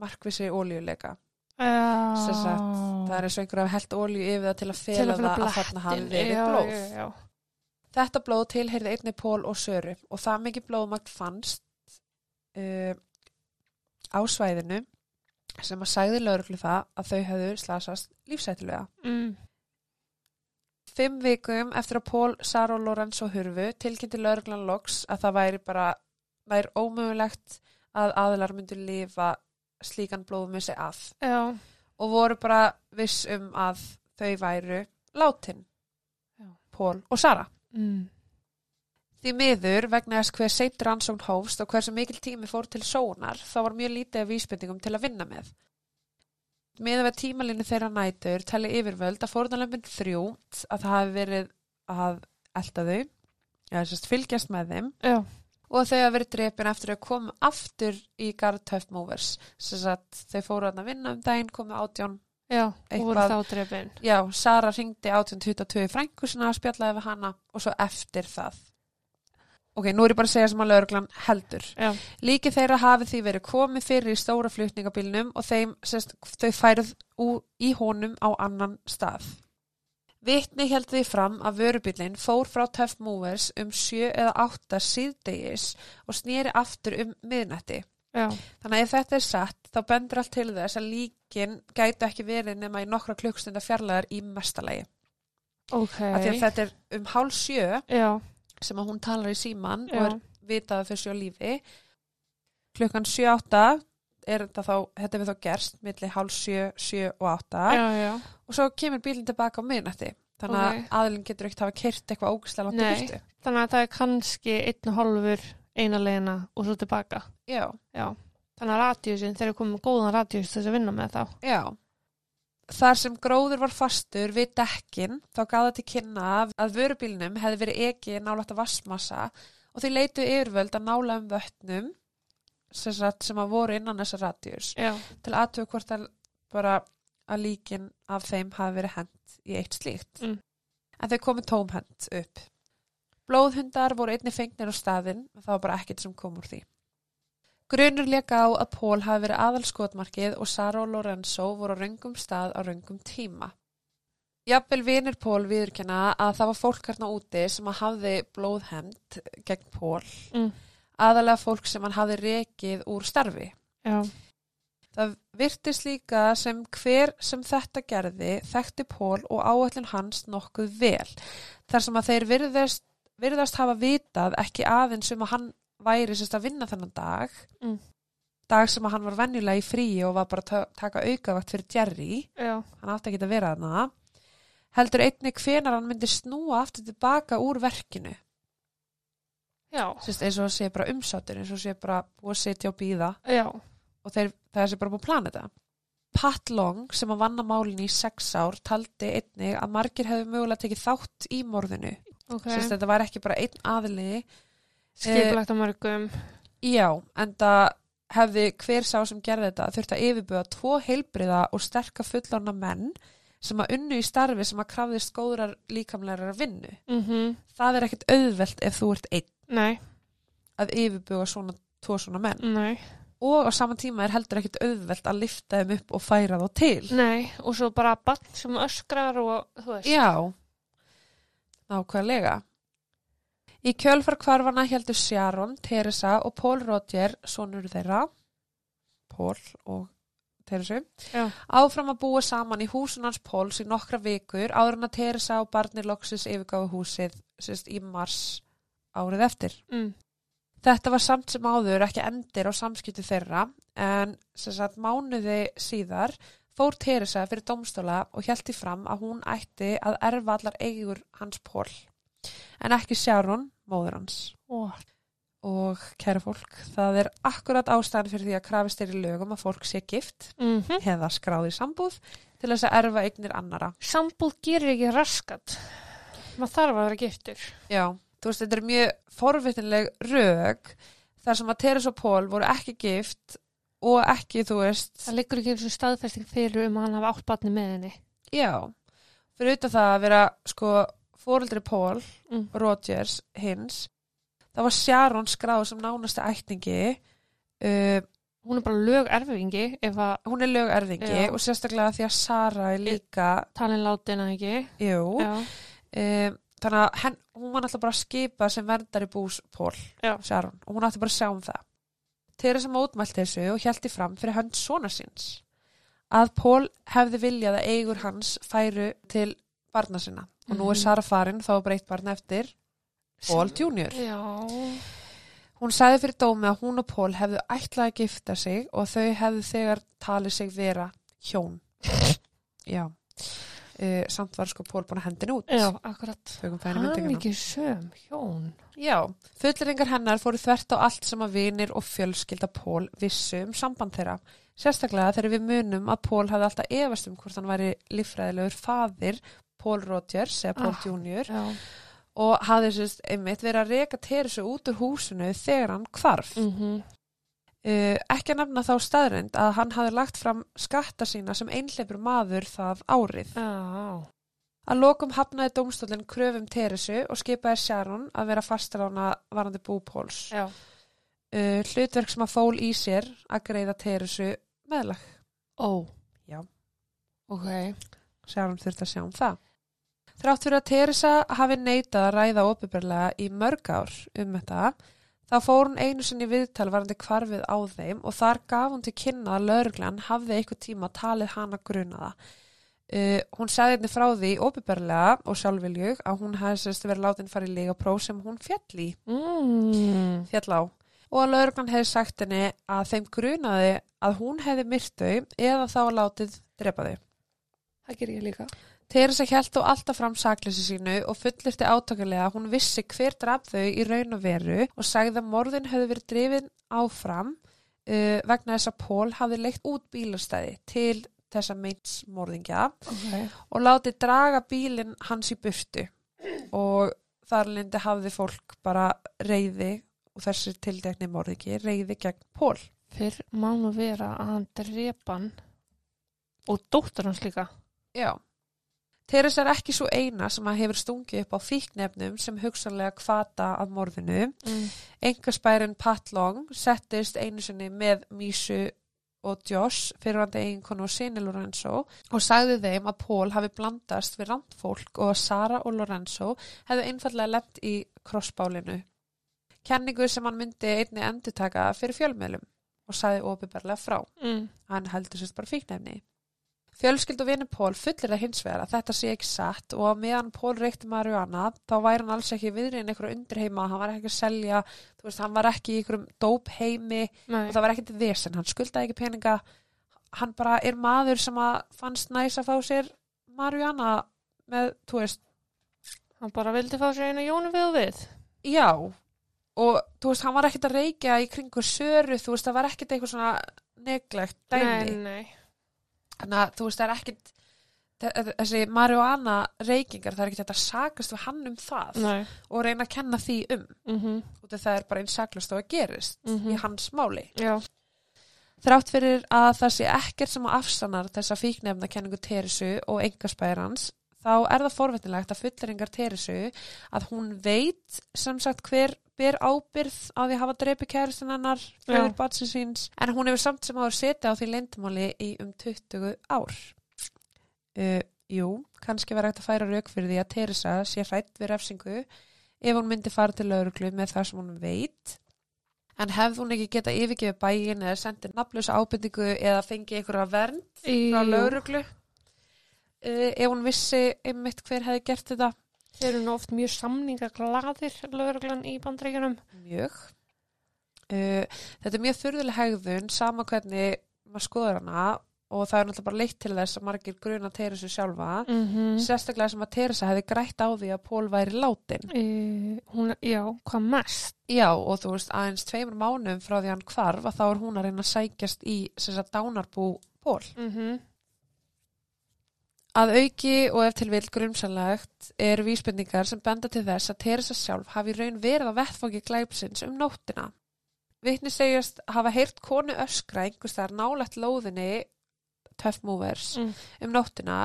markvissi ólíuleika. Já. Sem sagt, Það er eins og einhver að held ólíu yfir það til að fela að það fela að þarna blettin. verið Já, blóð. Já, já, Þetta blóð tilheyrði einni pól og söru og það mikið blóðmagn fannst uh, á svæðinu sem að sagði lauruglu það að þau hefðu slasast lífsættilega. Mm. Fimm vikum eftir að Pól, Sara og Lorenzo hurfu tilkynnti lauruglan loks að það væri bara væri ómögulegt að aðilar myndu lifa slíkan blóðmissi að Já. og voru bara viss um að þau væru látin, Já. Pól og Sara. Mm. Því miður vegna þess hver seint rannsókn hófst og hversu mikil tími fór til sónar þá var mjög lítið af vísbendingum til að vinna með. Miða við tímalinu þeirra nætur tali yfirvöld að fórnalömpin þrjú að það hafi verið að elda þau, já að fylgjast með þeim Já. og að þau hafi verið drepin eftir að koma aftur í Tough Movers. Að þau fóru að vinna um daginn, komu átján. Já, og voru þá drefin. Já, Sara ringdi 1822 í frænkusina og spjallaði við hana og svo eftir það. Ok, nú er ég bara að segja sem að lauruglan heldur. Já. Líki þeirra hafi því verið komið fyrir í stóra flutningabílnum og þeim, sérst, þau færið í honum á annan stað. Vitni held því fram að vörubílinn fór frá Tough Movers um 7 eða 8 síðdegis og snýri aftur um miðnætti. Já. Þannig að ef þetta er satt, þá bendur allt til þess að líkin gætu ekki verið nema í nokkra klukkstunda fjarlæðar í mestalagi. Ok. Af því að þetta er um hálf sjö Já. Sem að hún talar í síman Já. og er vitað að þessu á lífi. Klukkan 7-8 er þetta þá, þetta við þá gerst milli hálf sjö, sjö og átta Já, já. og svo kemur bílinn tilbaka á miðnætti. Þannig Ok. að aðlinn getur ekkert hafa kyrt eitthvað ógæslega langt í Nei. burtu. Þannig að það er kannski einn og hálfur eina leiðina og svo tilbaka. Já. Þannig að radíusin, þeir eru komið góðan radíus þess að vinna með þá. já. Þar sem gróður var fastur við dekkin þá gáði til kynna að vörubílnum hefði verið ekki nálægt að vassmassa og því leitu yfirvöld að nála um vötnum sem, sem að voru innan þessa radíus Já. til aðtöku hvort að bara að líkin af þeim hafi verið hent í eitt slíkt. Mm. En þau komu tómhend upp. Blóðhundar voru einni fengnir á staðinn, það var bara ekkert sem kom úr því. Grunur leka á að Pól hafi verið aðalskotmarkið og Sara og Lorenzo voru á röngum stað á röngum tíma. Jafnvel vinir Pól viðurkenna að það var fólk hérna úti sem að hafði blóðhend gegn Pól, Mm. aðalega fólk sem hann hafði rekið úr starfi. Já. Það virtist líka sem hver sem þetta gerði þekkti Pól og áætlun hans nokkuð vel. Þar sem að þeir virðast, virðast hafa vitað ekki aðeins um að hann væri sérst að vinna þennan dag. Mm. Dag sem að hann var venjulega í fríi og var bara að ta- taka aukavakt fyrir Jerry. Já. Hann átti ekki að vera þarna. Heldur einnig hvenar hann myndi snúa aftur tilbaka úr verkinu. Já. Sérst eins og að sé bara umsátur, eins og sé bara búið að setja og býða. Já. og þeir, það er sér bara búið að plana þetta. Pat Long sem að vanna málinu í sex ár taldi einnig að margir hefðu mögulega tekið þátt í morðinu. Ok. Okay. Þetta var ekki bara einn aðili. Skipulagt á mörgum. Já, en það hefði hver sá sem gerði þetta þurft að yfirbuga tvo heilbriða og sterka fullorna menn sem að unnu í starfi sem að krafðist góðrar líkamlegar vinnu. Mhm. Það er ekkit auðvelt ef þú ert einn Nei, að yfirbuga svona tvo svona menn. nei, Og á saman tíma er heldur ekkit auðvelt að lifta þeim upp og færa þá til. nei. Og svo bara bann sem öskrar og þú veist. Já, nákvæmlega. Í kjölfar kvarfana heldur Sharon, Teresa og Paul Roger, sonur þeirra, Paul og Teresu, Já. áfram að búa saman í húsun hans Pauls í nokkra vikur áður en að Teresa og barnir loksis yfirgáðu húsið sérst, í mars árið eftir. Mm. Þetta var samt sem áður ekki endir á samskipti þeirra en sagt mánuði síðar fór Teresa fyrir domstóla og hjælti fram að hún ætti að erfa allar eigur hans Pól en ekki Sharon, móður hans. Ó, Og kæra fólk, það er akkurat ástæðan fyrir því að krafist er í lögum að fólk sé gift Mhm. eða skráði sambúð til þess að erfa eignir annara. Sambúð gerir ekki raskat. Maður þarf að vera giftur. Já, þú veist, þetta er mjög forvitnileg rög þar sem að Teresa og Pól voru ekki gift og ekki, þú veist, Það liggur ekki eins og staðfesting fyrir um að hann hafa átt batni með henni. já, fyrir utan það að vera, sko, fóreldri Pól, Mm. Rogers, hins, það var Sharon skráð sem nánasti ættingi, uh, Hún er bara lög erfingi ef að hún er lögerðingi Já. og sérstaklega því að Sara er líka, talin látin að ekki. jú, um, þannig að henn, hún var náttúrulega bara að skipa sem verndar í bús Pól, Já. Sharon, og hún átti bara að sjá um það. Teresa mótmælt þessu og hjælti fram fyrir hönd svona síns að Pól hefði viljað að eigur hans færu til barna sinna og nú er Mhm. Sara farin þá er breytt barn eftir Pól Junior. Já. Hún sagði fyrir dómi að hún og Pól hefðu ætlað að gifta sig og þau hefðu þegar talið sig vera hjón. Já. Uh, samt var sko Pól búin að hendin út. Já, akkurat. Hann ekki söm, hjón. Já, fulleringar hennar fóru þvert á allt sem að vinir og fjölskylda Pól vissu um samband þeirra. Sérstaklega þegar við munum að Pól hafði alltaf efast um hvort hann væri líffræðilegur faðir Pól Rogers eða Pól Ah. Junior og hafði sérst einmitt verið að reka Teresu út úr húsinu þegar hann hvarf. Mm Uh, ekki að nefna þá staðrind að hann hafði lagt fram skatta sína sem einhleipur maður það árið. Já. Að lokum hafnaði dómstólinn kröfum Teresu og skipaði Sharon að vera fastarána varandi bú Póls. Já. uh, hlutverk sem að fól í sér að greiða Teresu meðlag. Ó. Já. Ok. Sjáum þurft að sjá um það. Þrátt fyrir að Teresa hafi neitað að ræða opiðberlega í mörg ár um þetta, þá fór hún einu sinni í viðtal varandi kvarfið á þeim og þar gaf hún til kynna að lauruglan hafði eitthvað tíma talið hana grunaða. Uh, hún sagði einnig frá því opiðberlega og sjálfviljug að hún hefði sérst verið látin fara í legapróf sem hún fjall í. Mm. fjall á og að lauruglan hefði sagt henni að þeim grunaði að hún hefði myrt þau eða þá látið drepa þau. Það ger ég líka. Teresa held þó alltaf fram sakleysi sínu og fullirti átakalega að hún vissi hver draf þau í raun og veru og sagði að morðin hefði verið drifin áfram uh, vegna þess að Pól hafði leikt út bílastæði til þessa meins morðingja Ok. og látið draga bílinn hans í burtu og þar lindi hafði fólk bara reyði og þessi tildekni morðingi reyði gegn Pól. Fyrr má nú vera að hann drepa hann og dóttur hans líka. Já. Teresa er ekki svo eina sem að hefur stungið upp á fíknefnum sem hugsanlega kvata af morðinu. Mm. Engarspærin Pat Long settist einu sinni með Mísu og Josh fyrirvandi eiginkonu og sinni Lorenzo og sagði þeim að Paul hafi blandast við rand fólk og að Sara og Lorenzo hefðu einfallega lemt í krossbálinu. Kenningu sem hann myndi einni endurtaka fyrir fjölmiðlum og sagði opiðberlega frá. Mm. Hann heldur sérst bara fíknefni. Fjölskyld og vinur Pól fullir það hins vegar að þetta sé ekki satt og að meðan Pól reykti marihuana þá væri hann alls ekki viðriðin einhverju undirheima, hann var ekki að selja, þú veist, hann var ekki í einhverjum dópheimi og það var ekkert vesen, hann skuldaði ekki peninga, hann bara er maður sem að fannst næs að fá sér marihuana með, þú veist, Hann bara vildi fá sér einu jónu við og við. já og þú veist, hann var ekkert að reykja í kringu söru, þú veist, það var ekkert eitthvað svona neglegt dæmi. Nei, nei. Þannig að þú veist, það er ekkit þe- þessi marihuana reykingar, það er ekkit þetta sakast við hann um það Nei. og reyna að kenna því um Mm út af það er bara eins saklast og að gerist Mhm. í hans máli. Já. Þrátt fyrir að það sé ekkert sem að afsannar þessa fíknefna kenningu Teresu og engaspæðarans, þá er það forvetnilegt að fulleringar Teresu að hún veit sem sagt hver ber ábyrð á því að hafa dreipi kæristin hennar fyrir Já. batsin síns, en hún hefur samt sem áður setið á því leindumáli í um 20 ár. Uh, jú, kannski var hægt að færa rauk fyrir því að Teresa sé hrætt við refsingu ef hún myndi fara til lauruglu með það sem hún veit en hefði hún ekki geta yfirgefið bæin eða sendið nafnlösa ábyrningu eða fengið einhverja vernd frá lauruglu uh, ef hún vissi einmitt hver hefði gert þetta Þeir eru oft mjög samningaglaðir lögreglan í bandreikunum. mjög uh, þetta er mjög þurðuleg hegðun sama hvernig maður skoður hana og það er náttúrulega bara leitt til þess að margir gruna Teresa sjálfa Mm -hmm. sérstaklega sem að Teresa hefði grætt á því að Pól væri látin hún, já, hvað mest? Já, og þú veist, aðeins tveimur mánum frá því hann hvarf að þá er hún að reyna að sækjast í sagt dánarbú Pól. Mm -hmm. Að auki og ef til vil grumsalegt er vísbendingar sem benda til þess að Teresa sjálf hafi raun verið á vettfangi glæpsins um nóttina. Vitni segjast hafa heyrt konu öskra einhvers þar nálægt lóðinni Tough Movers Mm. um nóttina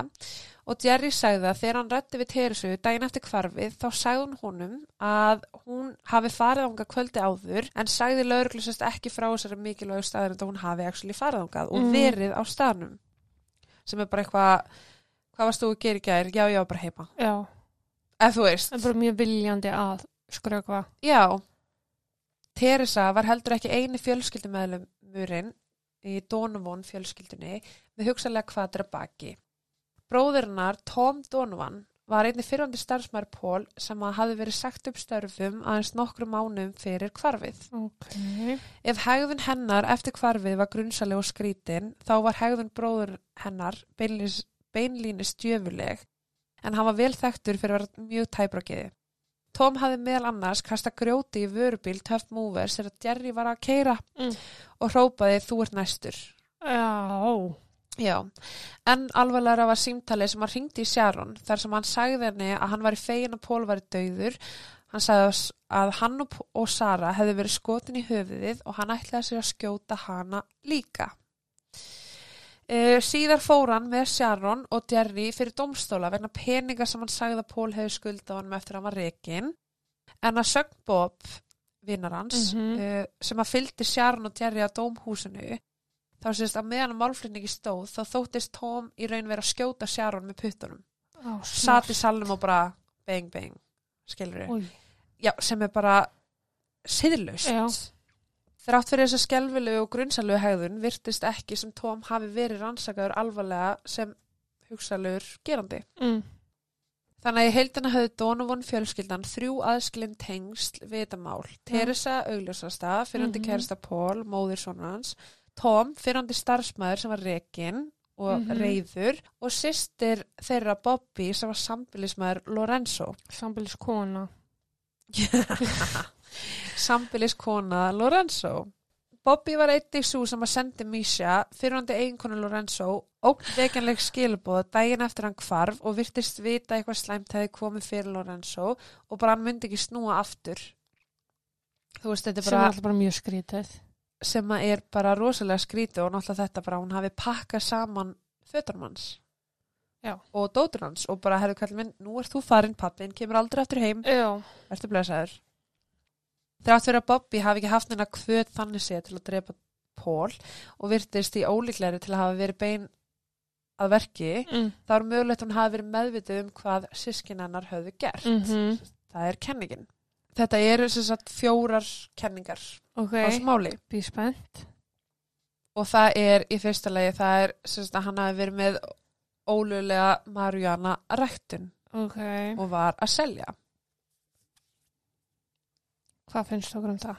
og Jerry sagði að þegar hann rætti við Teresu daginn eftir kvarfið þá sagði hún honum að hún hafi farið ánga kvöldi áður en sagði lauruglusast ekki frá þessari mikilvægu staðar en hún hafi actually farið ángað og Mm. verið á staðnum sem er bara eitthvað hvað varst þú að gera í gær? Já, já, bara heima Já, ef þú veist er bara mjög viljandi að skrökva. Já, Teresa var heldur ekki eini fjölskyldumæðlumurinn í Donovan fjölskyldunni með hugsalega kvaðra baki. Bróðurinnar Tom Donovan var einni fyrrandi starfsmæður Pól sem að hafi verið sagt upp störfum aðeins nokkru mánum fyrir kvarfið. Ok. Ef hegðun hennar eftir kvarfið var grunnsaleg og skrítin þá var hegðun bróður hennar beinlínis, beinlínis djöfuleg en hann var vel þekktur fyrir að vera mjög tæbrokiði. Tom hafði meðal annars kasta grjóti í vörubíl Tough Movers þegar Jerry var að keira Mm. og hrópaði þú ert næstur. Já. Já, en alvarlega var símtalið sem hann ringdi í Sharon þar sem hann sagði henni að hann var í fegin að Pól var í dauður. Hann sagði að hann og, og Sara hefði verið skotin í höfuðið og hann ætlaði sér að skjóta hana líka. Uh, síðar fór hann með Sharon og Jerry fyrir domstóla vegna peninga sem hann sagði að Pól hefði skulda á hann eftir að hann var rekin. En að sögn Bob, vinnar hans, Mhm. uh, sem að fylgdi Sharon og Jerry að dómhúsinu, þá sést að meðan málflutningi stóð þá þóttist Tom í raun vera að skjóta Sharon með puttunum. Á, Sat í salnum og bara bang bang, skilur. Já, sem er bara siðlaust. Já. Þrátt fyrir þessa skelfilegu og grunnsalegu hegðun virtist ekki sem Tom hafi verið rannsakaður alvarlega sem hugsalur gerandi. Mm. Þannig að í heildina höfðu Donovan fjölskyldan þrjú aðskilin tengsl við þetta mál. Teresa augljósasta, fyrrandi Mhm. kærasta Paul, móðir svona hans, Tom, fyrrandi starfsmæður sem var rekin og Mhm. reyður og systir þeirra Bobby sem var sambilismæður Lorenzo. Sambilis kona. Sambiliskona Lorenzo. Bobby var einnig svo sem að sendi Misha, fyrrandi eiginkonu Lorenzo, ógnvekjanleg skilabóð daginn eftir hann hvarf og virtist vita eitthvað slæmt hefði komið fyrir Lorenzo og bara hann myndi ekki snúa aftur. Þú veist, þetta er Sem er bara alltaf bara mjög skrítið. sem að er bara rosalega skrítið og náttúrulega þetta bara hún hafi pakkað saman fötunum hans Já. og dótur hans og bara herðu kallið minn, nú ert þú farin pappin, kemur aldrei aftur heim Já. Vertu blessaður. Þrátt fyrir að Bobby hafi ekki haft neina hvöt þannig séð til að drepa Pól og virtist í ólíklegri til að hafa verið bein að verki, Mm. þá er mögulegt hún hafi verið meðvitið um hvað sískin hennar höfðu gert. Mhm. Það er kenningin. Þetta eru sem sagt fjórar kenningar Ok. á þessu máli Bí spennt. og það er í fyrsta lagi það er sem sagt að hann hafi verið með ólögulega Marjana ræktun Ok. og var að selja. Hvað finnst okkur um það?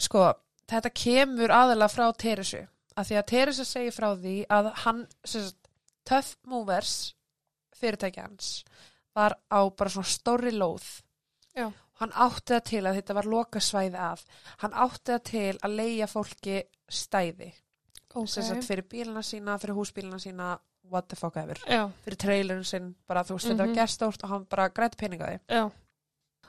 sko, þetta kemur aðalega frá Teresu að því að Teresa segir frá því að hann, sagt, Tough Movers fyrirtæki hans var á bara svona stóri lóð Já. hann átti það til að þetta var lokasvæði af hann átti það til að leia fólki stæði Ok. sem sagt fyrir bílina sína, fyrir húsbílina sína what the fuck ever, Já. fyrir trailerin sinn bara þú veist, þetta Mhm. var gerstórt og hann bara græti peningaði Já.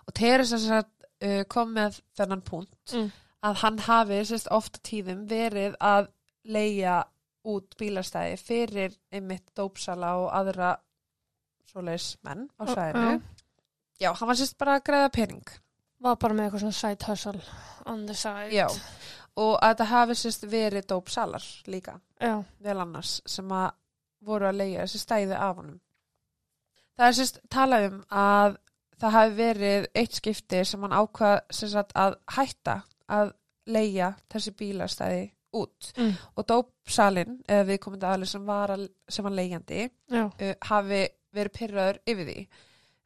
Og Teresa uh, kom með þennan punkt Mm. að hann hafi sérst ofta tíðum verið að leia út bílastæði fyrir einmitt dópsala og aðra svoleiðis menn á svæðinu. Já, hann var sérst bara að greiða pening. Var bara með eitthvað svona side hustle on the side. Já, og að þetta hafi sérst verið dópsalar líka, Já. vel annars, sem að voru að leia þessi stæði af honum. Það er sérst talað um að það hafi verið eitt skipti sem hann ákvað sérst sagt, að hætta að leia þessi bílastæði út Mm. og dópsalinn, eða viðkomandi aðli sem var að, sem var leigjandi, Já. uh, hafi verið pyrraður yfir því.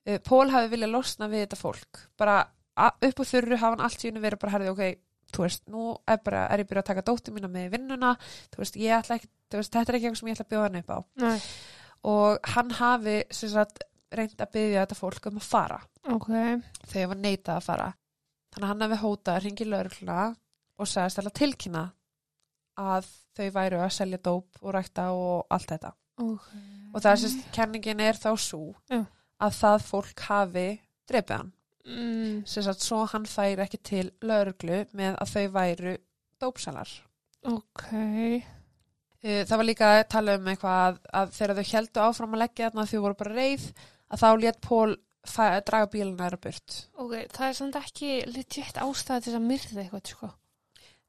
Uh, Pól hafi viljað losna við þetta fólk. Bara upp á þurru hafa hann allt í unni verið bara herðið, ok, þú veist, nú er, bara, er ég byrjað að taka dóttir mína með vinnuna, þú veist, ég ætla ekki, veist, þetta er ekki eitthvað sem ég ætla að bjóða hann upp á. Nei. Og hann hafi, sem sagt, reynd að byggja þetta fólk um að fara Ok. þegar var neitað að fara. Þannig að hann hafi hótað að ringi lögregluna og sagðist alveg tilkynna að þau væru að selja dóp og rækta og allt þetta. Ok. Og það er sérst, kenningin er þá svo Já. að það fólk hafi drefið hann. Mm. Sérst að svo hann færi ekki til lögreglu með að þau væru dópsalar. Ok. Uh, Það var líka að tala um eitthvað að, að þegar þau heldu áfram að leggja þarna þau voru bara reið að þá létt Pól draga bíluna þeirra burt. Ok, það er samt ekki legit ástæði til þess að myrða eitthvað, sko.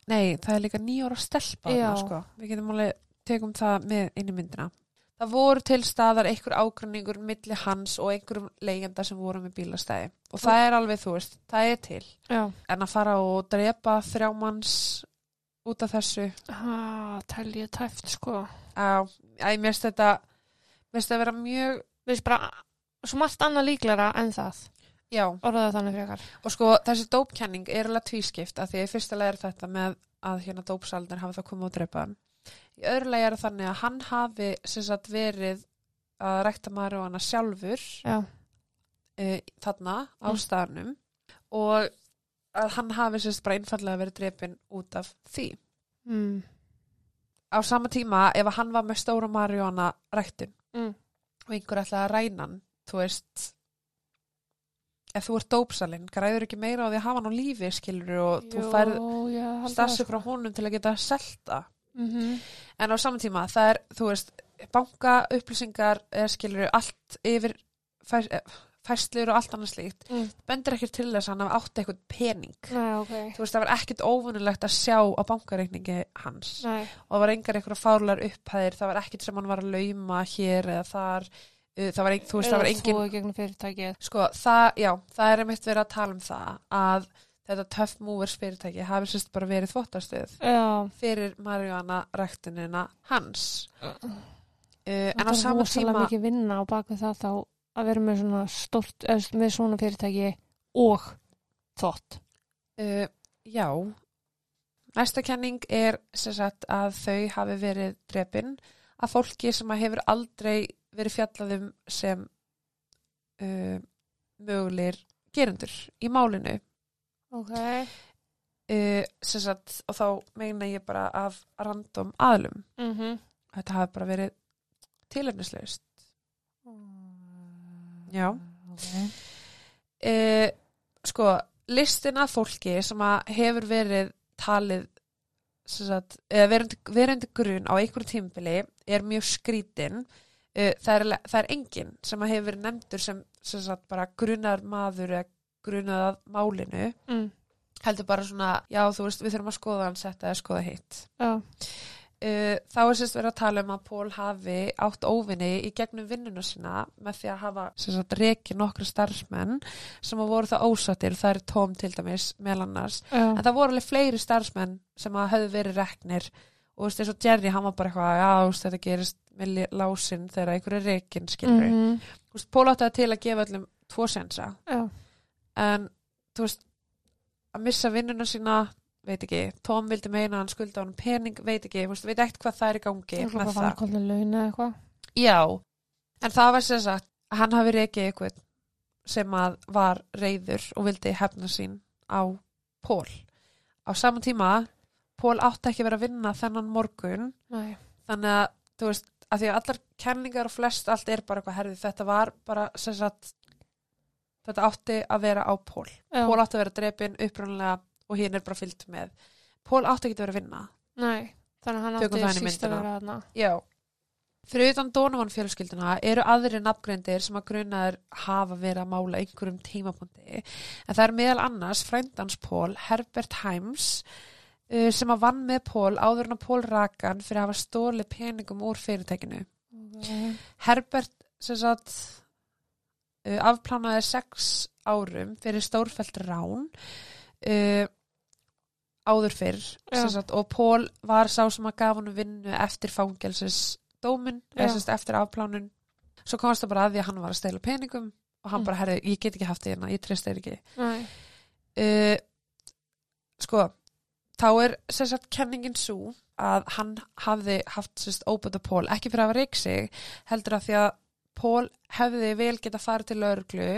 Nei, það er líka nýjóra stelpa Já. sko. Við getum alveg tegum það með inn í myndina. Það voru til staðar einhver ágranningur milli hans og einhverjum leigenda sem voru með bílastæði. Og það er alveg, þú veist, það er til. Já. En að fara og drepa þrjámanns út af þessu. Ah, tel ég tæft, sko. Á, æ, mér finnst þetta, mér finnst þetta að vera mjög, Við veist bara, svo margt annað líklara en það. já. Orðaði þannig frekar. Og sko, þessi dópkenning er alveg tvískipt að því að í fyrsta lega er þetta með að hérna dópsaldir hafi það komið og drepa hann. Í öðru lega er þannig að hann hafi sem sagt verið að rækta maður og hana sjálfur Já. uh, þarna á Mm. staðnum og að hann hafi sem sagt bara einfallega verið drepin út af því. Mm. Á sama tíma ef hann var með stóra marjóna ræktun Mm. og einhver ætlaði að ræna hann, þú veist ef þú ert dópsalinn, græður ekki meira á því að hafa hann á lífi skilur og þú færð stassi frá honum til að geta selta Mm -hmm. en á saman tíma það er, þú veist, banka upplýsingar eða skilur allt yfir fæs, eh, færslur og allt annað slíkt mm. bendur ekkert til þess að hann hafi átt eitthvað pening Nei, ok. þú veist, það var ekkert óvunulegt að sjá á bankareikningi hans Nei. og það var engar eitthvað fárlar upphæðir það var ekkert sem hann var að lauma hér eða þar það var, ein, þú veist, það var engin sko, það, já, það er einmitt verið að tala um það að þetta Tough Movers fyrirtæki hafi sérst bara verið þvottastöð Já. fyrir Mariana ræktunina hans uh, en Það á er sama tíma mikið vinna á baku það þá að vera með svona stort, eða með svona fyrirtæki og þvott. uh, já næsta kenning er sagt að þau hafi verið drepin af fólki sem að hefur aldrei verið fjallaðum sem uh, mögulegir gerendur í málinu Ok. uh, sagt og þá meina ég bara af random aðlum Mm -hmm. þetta hafi bara verið tilefnislaust Já. Ok. uh, sko, listin af fólki sem að hefur verið talið sagt, eða verandi grun á einhverju tímabili er mjög skrítin uh, það, er, það er enginn sem að hefur verið nefndur sem, sem sagt, bara grunar maður eða grunað að málinu. Mm. heldur bara svona, já þú veist við þurfum að skoða hans þetta eða skoða hitt. Uh, þá er sérst verið að tala um að Pól hafi átt óvinni í gegnum vinnuna sína með því að hafa sérst reiki nokkra starfsmenn sem að voru það ósattir það er tóm til dæmis meðal annars. Já. en það voru alveg fleiri starfsmenn sem að höfðu verið reknir og þú veist eins og Jerry hann var bara eitthvað já þú veist þetta gerist með lásinn þegar einhverju er reikin skilur mm Mhm. veist, Pól átti það til að gefa öllum tvo sensa Já. en þú veist að missa vinnuna sína veit ekki, Tom vildi meina hann skulda á hann pening, veit ekki, þú veist, veit ekkert hvað það er í gangi með var það. bara kollin laun eða eitthvað. Já, en það var sem sagt hann hafi reikið eitthvað sem að var reyður og vildi hefna sín á Pól. Á sama tíma, Pól átti ekki að vera að vinna þennan morgun, Nei. þannig að, þú veist, að því að allar kenningar og flest allt er bara eitthvað herðið, þetta var bara sagt, þetta átti að vera á Pól. Já. Pól átti að vera drepin upprunlega og hinn er bara fyllt með Pól átti ekki að vera að vinna Nei, þannig að hann Tökum átti síst að vera þarna. Já. Fyrir utan Donovan fjölskylduna eru aðri nafngreindir sem að grunaður hafa verið að mála einhverjum tímapunkti. En það er meðal annars frændans Pól, Herbert Himes, uh, sem að vann með Pól áður en að Pól rakan fyrir að hafa stólið peningum úr fyrirtækinu. Ok. Herbert sem sagt uh, afplánaði sex árum fyrir stórfælt rán uh, áður fyrr sagt, og Pól var sá sem að gaf hann vinnu eftir fangelsis dómin, eða Já. sem sagt eftir afplánun svo komast það bara að því að hann var að stela peningum og hann Mm. bara, herri, ég get ekki haft því hérna ég treyst þeir ekki uh, sko þá er sem sagt kenningin svo að hann hafði haft sérst óbæta Pól, ekki fyrir að hafa reik sig heldur að því að Pól hefði vel geta farið til lauruglu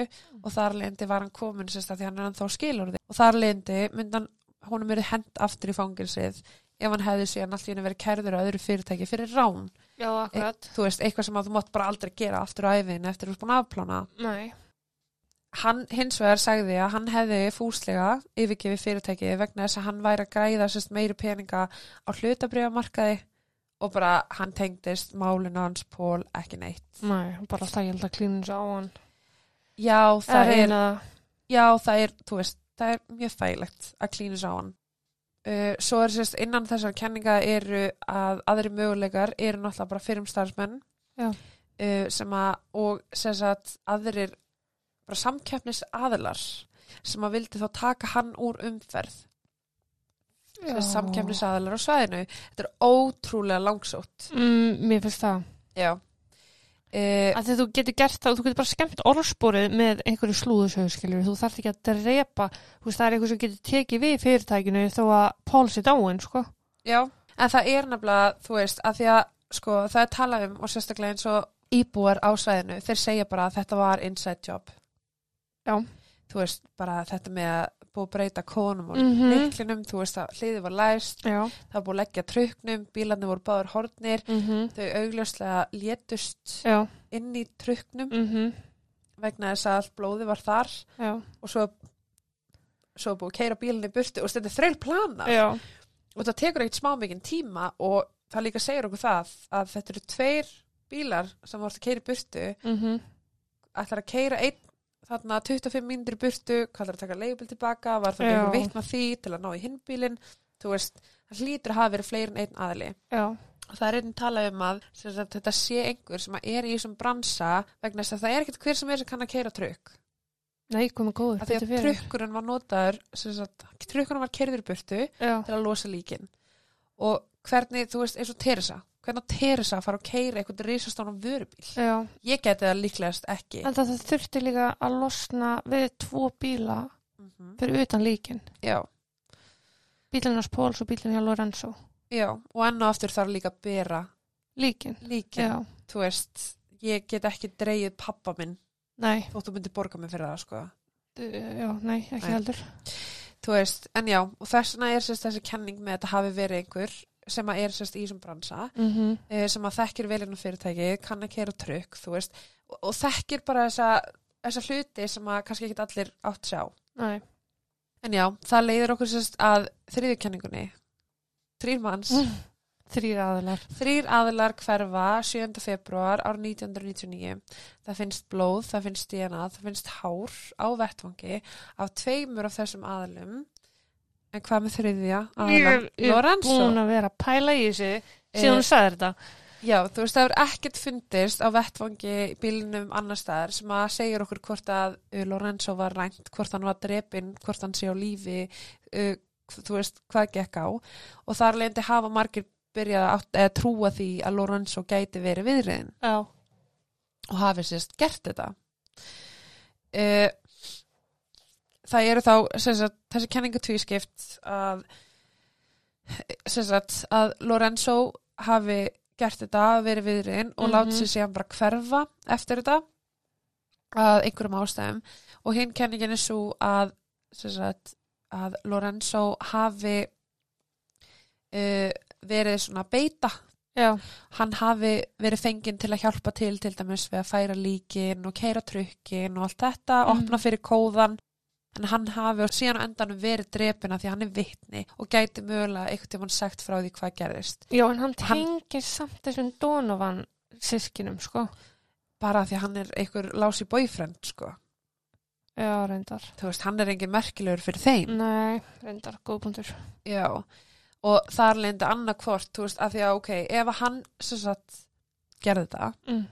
og þar leindi var hann komin sérst að því hann er ennþá skilur og þar leindi myndan honum verið hent aftur í fangilsið ef hann hefði síðan allt í henni verið kærður á öðru fyrirtæki fyrir rán Já, akkurat. þú veist, eitthvað sem að þú mátt bara aldrei gera aftur á æfin eftir að þú er búin að afplána Nei. Hann hins vegar sagði að hann hefði fúslega yfirgefið fyrirtæki vegna þess að hann væri að græða sérst meiri peninga á hlutabriðamarkaði og bara hann tengdist málinu hans Pól ekki neitt. Nei, bara stægild að klínu svo á hann. Já, það er, það. já, það er, þú veist, það er mjög þægilegt að klínus á hann. Uh, svo er sérst innan þessar kenninga eru að aðri möguleikar eru náttúrulega bara fyrirmstarfsmenn uh, sem að, og sérst að aðrir bara samkeppnis aðilar sem að vildi þá taka hann úr umferð sem samkeppnis aðilar á svæðinu þetta er ótrúlega langsótt Mm, mér finnst það. já uh, Að þú getur gert það og þú getur bara skemmt orðspórið með einhverju slúðusögu, skiljur. Þú þarf ekki að drepa, veist, það er eitthvað sem getur tekið við fyrirtækinu þó að Pól sé dáin, sko. Já, en það er nefnilega, þú veist, að því að sko, það er talað um og sérstaklega eins og íbúar á svæðinu, þeir segja bara að þetta var inside job. Já. Þú veist, bara þetta með að búið að breyta konum og Mhm. leiklinum, þú veist að hliði var læst, Já. það búið að leggja truknum, bílarnir voru báður hornir, Mm þau augljóslega létust Já. inn í truknum Mm vegna þess að allt blóði var þar Já. og svo, svo búið að keira bílinni burtu og þetta er þreil plana. Já. og það tekur ekkert smá mikinn tíma og það líka segir okkur það að þetta eru tveir bílar sem vorst að keira í burtu Mm ætlar að keira einn þarna 25 mínútur í burtu kallar að taka leigubil tilbaka var það einhver vitna því til að ná í hinbílin þú veist, það hlýtur að hafa verið fleiri en einn aðli Já. og það er einn talað um að, sagt, þetta sé einhver sem er í þessum bransa vegna þess að það er ekkert hver sem er sem kann að keira trukk Nei, komið góður. af því að fyrir. trukkurinn var notaður trukkurinn var keirður í burtu Já. til að losa líkin og hvernig, þú veist, eins og Teresa hvernig á Teresa að fara að keira eitthvað risastónum vörubíl Já. ég geti það líklegast ekki En það þurfti líka að losna við tvo bíla Mhm. fyrir utan líkin. já, Bílinn hans Póls og bílinn hjá Lorenzo. já, og enn og aftur þarf líka að bera Líkin. líkin, þú veist ég get ekki dreigið pappa minn Nei. þótt þú myndir borga mig fyrir það, sko Já, nei, ekki Nei. heldur. þú veist, en já, og þess vegna er sérst þessi kenning með að þetta hafi verið einhver sem að er sérst í þessum bransa Mm -hmm. sem að þekkir velinu fyrirtæki, kann að keira trukk, þú veist, og, og þekkir bara þessa, þessa hluti sem að kannski ekki allir átt sjá. Nei. En já, það leiðir okkur sérst að þriðjukenningunni. Þrýr manns, Þrýr aðilar. þrýr aðilar hverfa 7. februar ár 1999. Það finnst blóð, það finnst DNA, það finnst hár á vettvangi af tveimur af þessum aðilum. En hvað með þriðja? Ég er búin að vera að pæla í þessu Eh, síðan hún sagði þetta. Já, þú veist, það er ekkert fundist á vettvangi í bílnum annar staðar sem að segja okkur hvort að uh, Lorenzo var rænt, hvort hann var drepinn, hvort hann sé á lífi, uh, þú veist, hvað gekk á. Og þar leðandi hafa margir byrjað að eða trúa því að Lorenzo gæti verið viðriðin Já. og hafi sérst gert þetta. Uh, það eru þá, sagt, þessi kenningu tvískipt að, sagt, að Lorenzo hafi gert þetta, verið viðriðin og Mhm. látið sér síðan bara hverfa eftir þetta að einhverjum ástæðum og hinn kenningin er svo að, sagt, að Lorenzo hafi uh, verið svona að beita Já. hann hafi verið fenginn til að hjálpa til til dæmis við að færa líkin og keira trukkin og allt þetta, Mhm. opna fyrir kóðan en hann hafi síðan endanum verið drepina því hann er vitni og gæti mögulega einhvern tímann sagt frá því hvað gerðist Já, en hann Hann- tengir samt þessum Donovan sískinum, sko. bara því hann er einhver lási boyfriend sko, Já, reyndar. þú veist, hann er engin merkilegur fyrir þeim Nei, reyndar, góðbundur. Já, og þar leindi annað hvort, þú veist, að því að ok, ef hann sem sagt gerði þetta, Mm.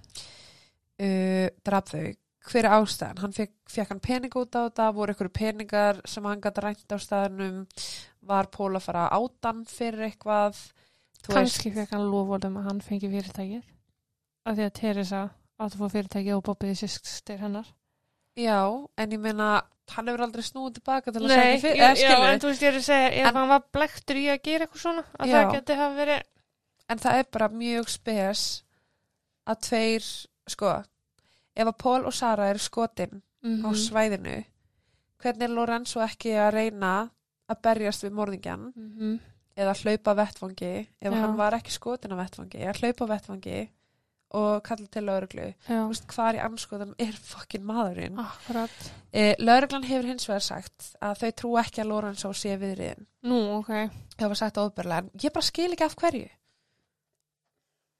uh, draf þau, hver er ástæðan? Hann fekk, fekk hann pening út á þetta, voru einhverju peningar sem hann gæti rænt á staðnum, var Pól að fara átan fyrir eitthvað, þú Kanski fekk hann lofólum að hann fengi fyrirtækið. Af því að Teresa átt að fá fyrirtækið og Bobbiði sýstir hennar. já, en ég meina, hann hefur aldrei snúið tilbaka til að Nei, segja fyrir, eða já, en þú veist ég er að segja, ef En- hann var blektur í að gera eitthvað svona, að Já. það geti hafa verið, en það er bara mjög spes að tveir, sko, ef að Pól og Sara eru skotin, mm á svæðinu hvernig er Lorenzo ekki að reyna að berjast við morðingjan -hmm. eða hlaupa á vettfangi ef Já. hann var ekki skotin á vettfangi að hlaupa vettfangi og kalla til lauruglu veist, hvar í anskoðum er fokkin maðurinn? E, lauruglan hefur hins vegar sagt að þau trú ekki að Lorenzo sé viðriðin Nú, ok. það var sagt ofberlega en ég bara skil ekki af hverju.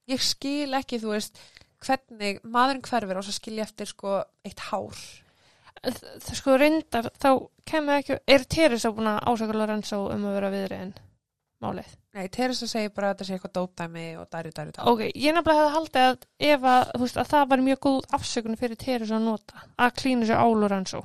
Ég skil ekki þú veist hvernig maðurinn hverfur og svo skil ég eftir sko eitt hár Það sko reyndar, þá kemur ekki, er Teresa búin að ásaka Lorenzo um að vera viðriðin málið? Nei, Teresa segir bara að þetta sé eitthvað dópdæmi og dæri, dæri, dæri. Ok, ég nefnilega hefði haldið að ef að, þú veist, að það var mjög góð afsökun fyrir Teresa að nota, að klína sér á Lorenzo.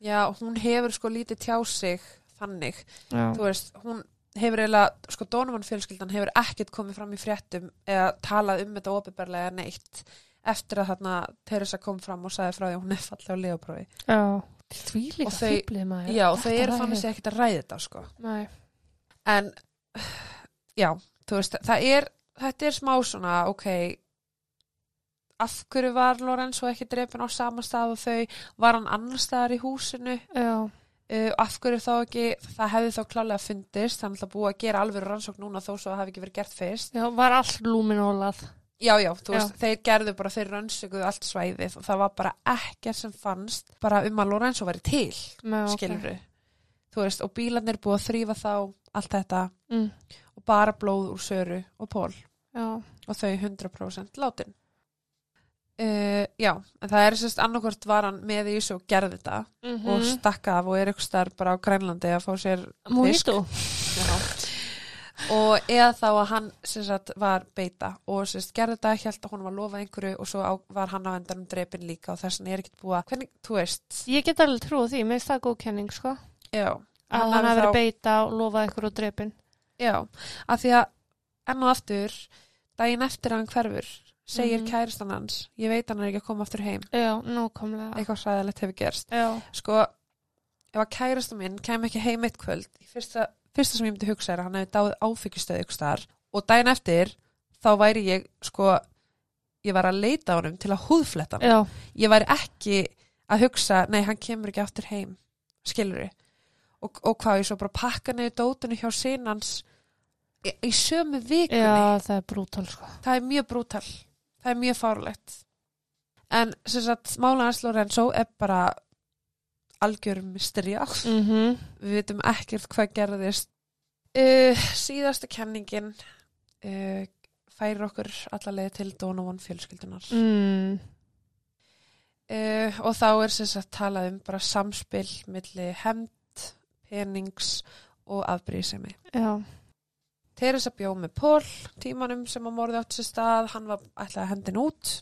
Já, hún hefur sko lítið tjá sig þannig. Já. Þú veist, hún hefur eiginlega, sko Donovan fjölskyldan hefur ekkert komið fram í fréttum eða talað um þetta opiðberlega neitt eftir að þarna Teresa kom fram og sagði frá því að hún er fallið á leoprófi. Já. Því líka fýblið maður. Já, þau eru sér ekkert að ræða þetta, sko. Nei. En, já, þú veist, það er, þetta er smá svona, ok, af hverju var Lorenzo ekki drefin á sama stað og þau, var hann annar staðar í húsinu? Já. Uh, af hverju þá ekki, það hefði þá klálega fundist, þannig að búið að gera alveg rannsókn núna þó svo það hefði ekki verið gert fyrst Já, var allt lúminólað. já, já, þú Já. veist, þeir gerðu bara þeir rannsökuðu allt svæðið og það var bara ekkert sem fannst bara um að Lorenzo væri til, Nei, ok. skilur þú veist, og bílarnir búið að þrýfa þá allt þetta Mm. og bara blóð úr Söru og Pól Já. og þau 100% látin uh, já, en það er sérst annarkvort var hann með í þessu og gerði þetta Mm og stakka af og er ykkur starf bara á Grænlandi að fá sér. Já. og eða þá að hann sagt var beita og sagt gerði þetta, held að hún var lofað einhverju og svo á, var hann á endanum drepin líka og þess vegna er ekkert búið að, hvernig, þú veist Ég get alveg trúið því, mér finnst það góð kenning, sko. já, Að Hann hann verið þá- beita og lofað og drepin. já, af því að enn og aftur, daginn eftir að hann hverfur, segir Mhm. kærastan hans ég veit hann er ekki að koma aftur heim Já, nákvæmlega. eitthvað sæðilegt hefur gerst Já. sko, ef að kærasta minn kem ekki heim eitt kvöld, fyrsta, fyrsta sem ég myndi hugsa er að hann hefði dáið áfengistöð ykkur staðar og daginn eftir þá væri ég, sko ég var að leita á honum til að húðfletta hann Já. ég væri ekki að hugsa nei, hann kemur ekki aftur heim skilur og, og hvað ég svo bara pakka niður dótinu hjá sinans í, í sömu vikunni Já, það er brútal, sko. það er mjög brútal það er mjög fárlegt en sem sagt, Málaðans Lorenzo er bara algjör mysterja Mm -hmm. við vitum ekkert hvað gerðist uh, síðasta kenningin uh, færir okkur allarleið til Donovan fjölskyldunar mm. uh, og þá er sem sagt talað um bara samspil milli hemd, penings og afbrísemi Já. Teresa bjó með Pól tímanum sem að morði átt sér stað. Hann var ætlaði að hendin út.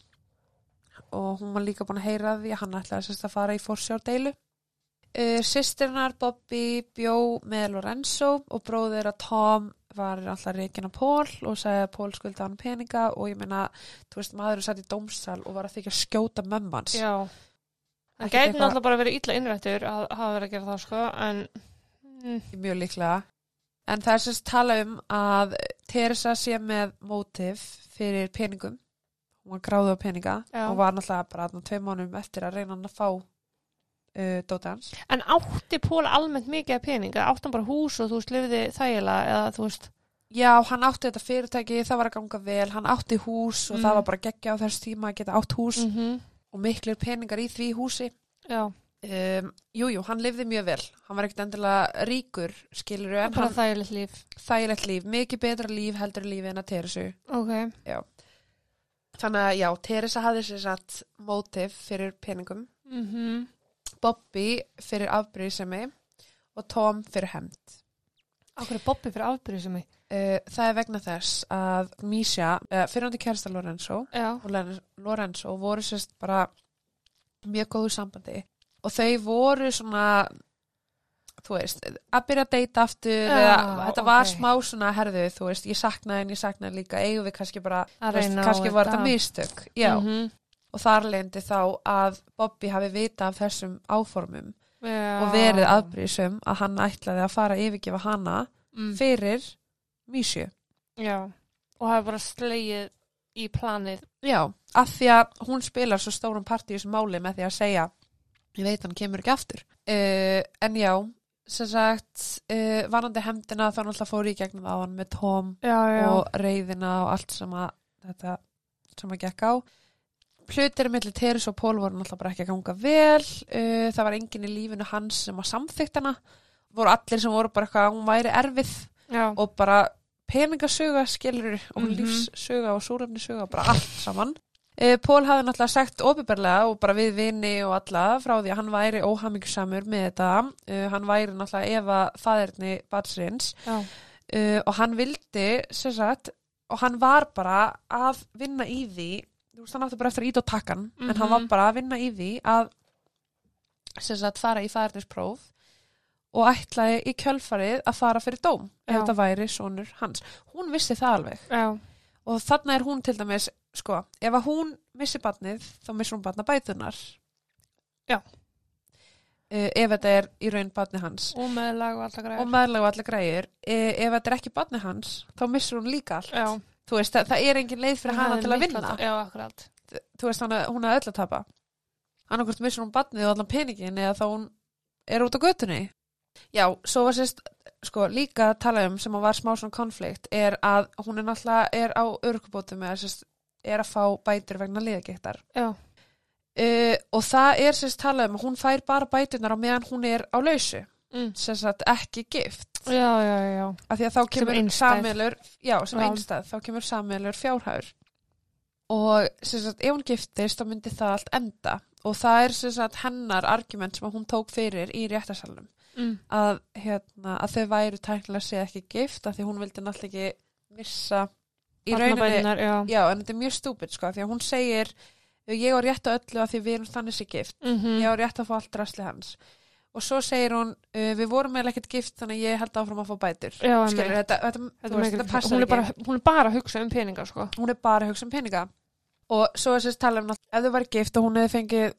Og hún var líka búin að heyra því að hann ætlaði sérst að fara í fórsjárdeilu uh, Sistirnar Bobby bjó með Lorenzo og bróðir að Tom var alltaf reikin á Pól og sagði að Pól skulda hann peninga. Og ég meina, þú veist, maðurinn satt í dómsal og var að þykja skjóta mömmans Já. Það gæti náttúrulega bara verið illa innrættur að hafa verið að gera það, sko, en... Mm. mjög líklega en það er sérst tala um að Teresa sé með mótif fyrir peningum hún var gráðu á peninga Já. og var náttúrulega bara þarna tvei mánum eftir að reyna hann að fá uh, dóta hans En átti Pól almennt mikið af peninga? Átti hann bara hús og þú veist, lifði þægilega eða þú veist... já, hann átti þetta fyrirtæki, það var að ganga vel hann átti hús og Mm. það var bara geggja á þess tíma að geta átt hús -hmm. og miklir peningar í því húsi Já. Um, jú, jú, hann lifði mjög vel. Hann var ekkert endilega ríkur, skilur en Bara hann þægilegt líf. þægilegt líf, mikið betra líf heldur lífi en að Teresu. Ok. Þannig að já, Teresa hafði sér satt mótif fyrir peningum, Mm Bobby fyrir afbrýðisemi og Tom fyrir hemmt. Akkur er Bobby fyrir afbyrðið sem ég? Uh, það er vegna þess að Misha, uh, fyrirhandi kærasta Lorenzo Já. og Lorenzo voru sérst bara mjög góðu sambandi og þau voru svona þú veist, að byrja að deyta aftur Já, eða, þetta var ok. smá svona herðu, þú veist, ég saknaði en ég saknaði líka eigum við kannski bara, veist, kannski var þetta. mistök já, Mhm. og þar leindi þá að Bobby hafi vita af þessum áformum Já. og verið aðbrýðsum að hann ætlaði að fara að yfirgefa hana Mm. fyrir Mísju Já. Og hafa bara slegið í planið. Já, af því að hún spilar svo stórum part í þessu máli með því að segja ég veit hann kemur ekki aftur uh, en já, sem sagt uh, varandi hemdina þá náttúrulega fór ég gegnum á hann með Tom Já, já. og reyðina og allt sem að þetta sem að gekk á hlutir millir Teres og Pól voru náttúrulega bara ekki að ganga vel uh, það var enginn í lífinu hans sem að samþykta hana voru allir sem voru bara eitthvað að hún væri erfið já. og bara peningasuga skilur og Mhm. lífssuga og súrefnisuga bara allt saman Pól hafði náttúrulega sagt opiðberlega og bara við vini og alla frá því að hann væri óhamingsamur með þetta. Uh, hann væri náttúrulega efa fæðirni batsins uh, og hann vildi sem sagt, og hann var bara að vinna í því þú veist hann átti bara eftir að ít og takkan en hann var Mhm. bara að vinna í því að sem sagt fara í fæðirnispróf og ætlaði í kjölfarið að fara fyrir dóm ef þetta væri sonur hans. Hún vissi það alveg. Já. Og þarna er hún til dæmis sko, ef að hún missi barnið þá missir hún barna bætunar Já. uh, ef þetta er í raun barnið hans. Og meðlag og alltaf græður. og og allir græjur. Uh, ef þetta er ekki barnið hans þá missir hún líka allt. Veist, það, það er engin leið fyrir hana til að vinna. Já, þú veist, hana, hún er öll að tapa. Annarkvort missir hún barnið og allan peningin eða þá hún er út á götunni já, svo var sérst sko, líka að tala um sem að var smá svona konflikt er að hún er náttúrulega er á örkubótum eða sérst er að fá bætur vegna liðagiktar Já. uh, og það er sérst talað um að hún fær bara bætunar á meðan hún er á lausu Mm. sérst að ekki gift Já, já, já. af því að þá kemur sammeilur já, sem Já. einstæð, þá kemur sammeilur fjárhæður og sem sagt, ef hún giftist þá myndi það allt enda og það er sem sagt hennar argument sem að hún tók fyrir í réttarsalunum Mm. að, hérna, að þau væru tæknilega sé ekki gift af því hún vildi náttúrulega ekki missa í rauninni, Barnabæturnar, já. já, en þetta er mjög stúpid sko, því að hún segir ég á rétt á öllu að því við erum þannig sé gift. Mm ég á rétt að fá allt rastli hans. Og svo segir hún, við vorum meðal ekkert gift þannig að ég held áfram að fá bætur. Já, Skilur, þetta, þetta, Þetta veist, þetta passar hún, er bara, hún er bara að hugsa um peninga, sko. hún er bara að hugsa um peninga. Og svo er sérst tala um nátt- ef þau væri gift og hún hefði fengið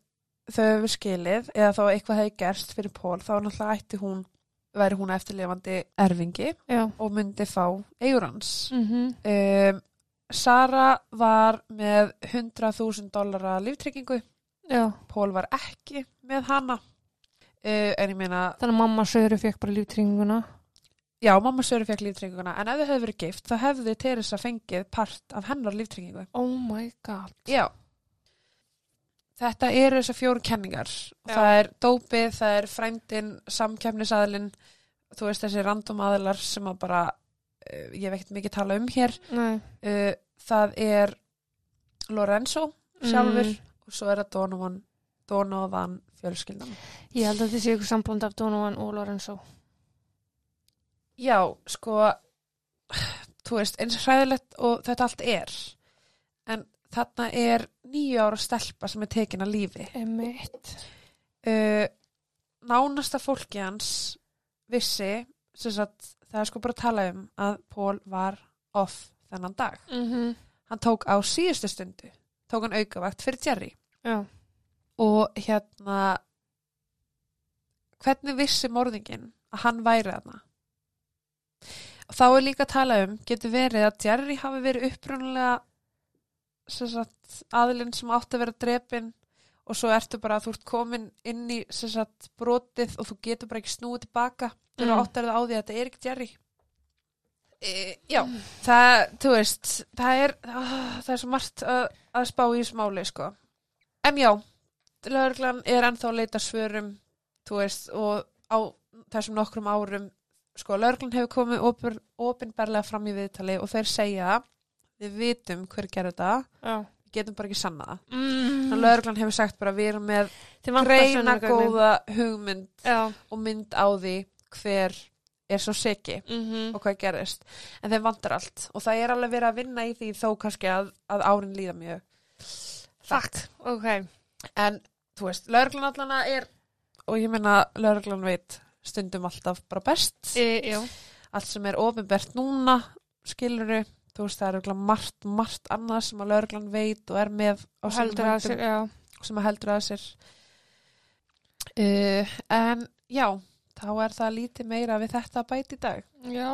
þau hefur skilið eða þá eitthvað hefði gerst fyrir Pól þá náttúrulega ætti hún væri hún eftirlifandi erfingi Já. og myndi fá eigur hans Mm um, Sara var með 100.000 dollara líftryggingu Já. Pól var ekki með hana uh, en ég meina Þannig að mamma Söru fekk bara líftringuna. já, mamma Söru fekk líftrygginguna en ef þau hefði verið gift þá hefði Teresa fengið part af hennar líftryggingu Oh my god. Já. Þetta eru þessar fjóru kenningar. Já. Það er dópið, það er frændin, samkefnisaðilinn, þú veist þessi random aðilar sem að bara, uh, ég veit mikið tala um hér. Uh, það er Lorenzo sjálfur Mm. og svo er það Donovan, Donovan fjölskyldan. Ég held að þetta sé ykkur sambland af Donovan og Lorenzo. Já, sko, þú veist, eins og hræðilegt og þetta allt er. En þarna er nýju ára stelpa sem er tekin að lífi. Uh, nánasta fólki hans vissi sagt, það er sko bara að tala um að Pól var off þennan dag. Mm Hann tók á síðustu stundu, tók hann aukavakt fyrir Jerry Já. og hérna hvernig vissi morðingin að hann væri þarna? Og þá er líka að tala um, getur verið að Jerry hafi verið upprunalega aðilinn sem átti að vera drepin og svo ertu bara að þú ert komin inn í sagt, brotið og þú getur bara ekki snúið tilbaka Mm. mm. áttar það á því að þetta er ekki Jerry e, Já, það, þú veist það er, ah, það er svo margt að, að spá í þessu máli sko. en já lögreglan er ennþá að leita svörum þú veist og á þessum nokkrum árum sko lögreglan hefur komið opinberlega fram í viðtali og þeir segja við vitum hver gerir þetta Já. við getum bara ekki sanna það Mm. lögreglan hefur sagt bara við erum með sönnunargögnin. góða hugmynd Já. og mynd á því hver er svo seki Mm og hvað gerist en þeim vantar allt og það er alveg verið að vinna í því þó kannski að, að árin líða mjög Fakt. Ok. en þú veist, lögreglan allana er og ég meina lögreglan veit stundum alltaf bara best E, allt sem er ofinbert núna skiluru, þú veist það er margt, margt annað sem að lögreglan veit og er með Og heldur að sér, sem að heldur að sér. Uh, en já þá er það lítið meira við þetta að bæta í dag. Já.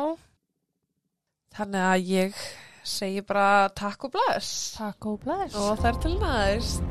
þannig að ég segi bara takk og bless. Takk og bless. og þar til næst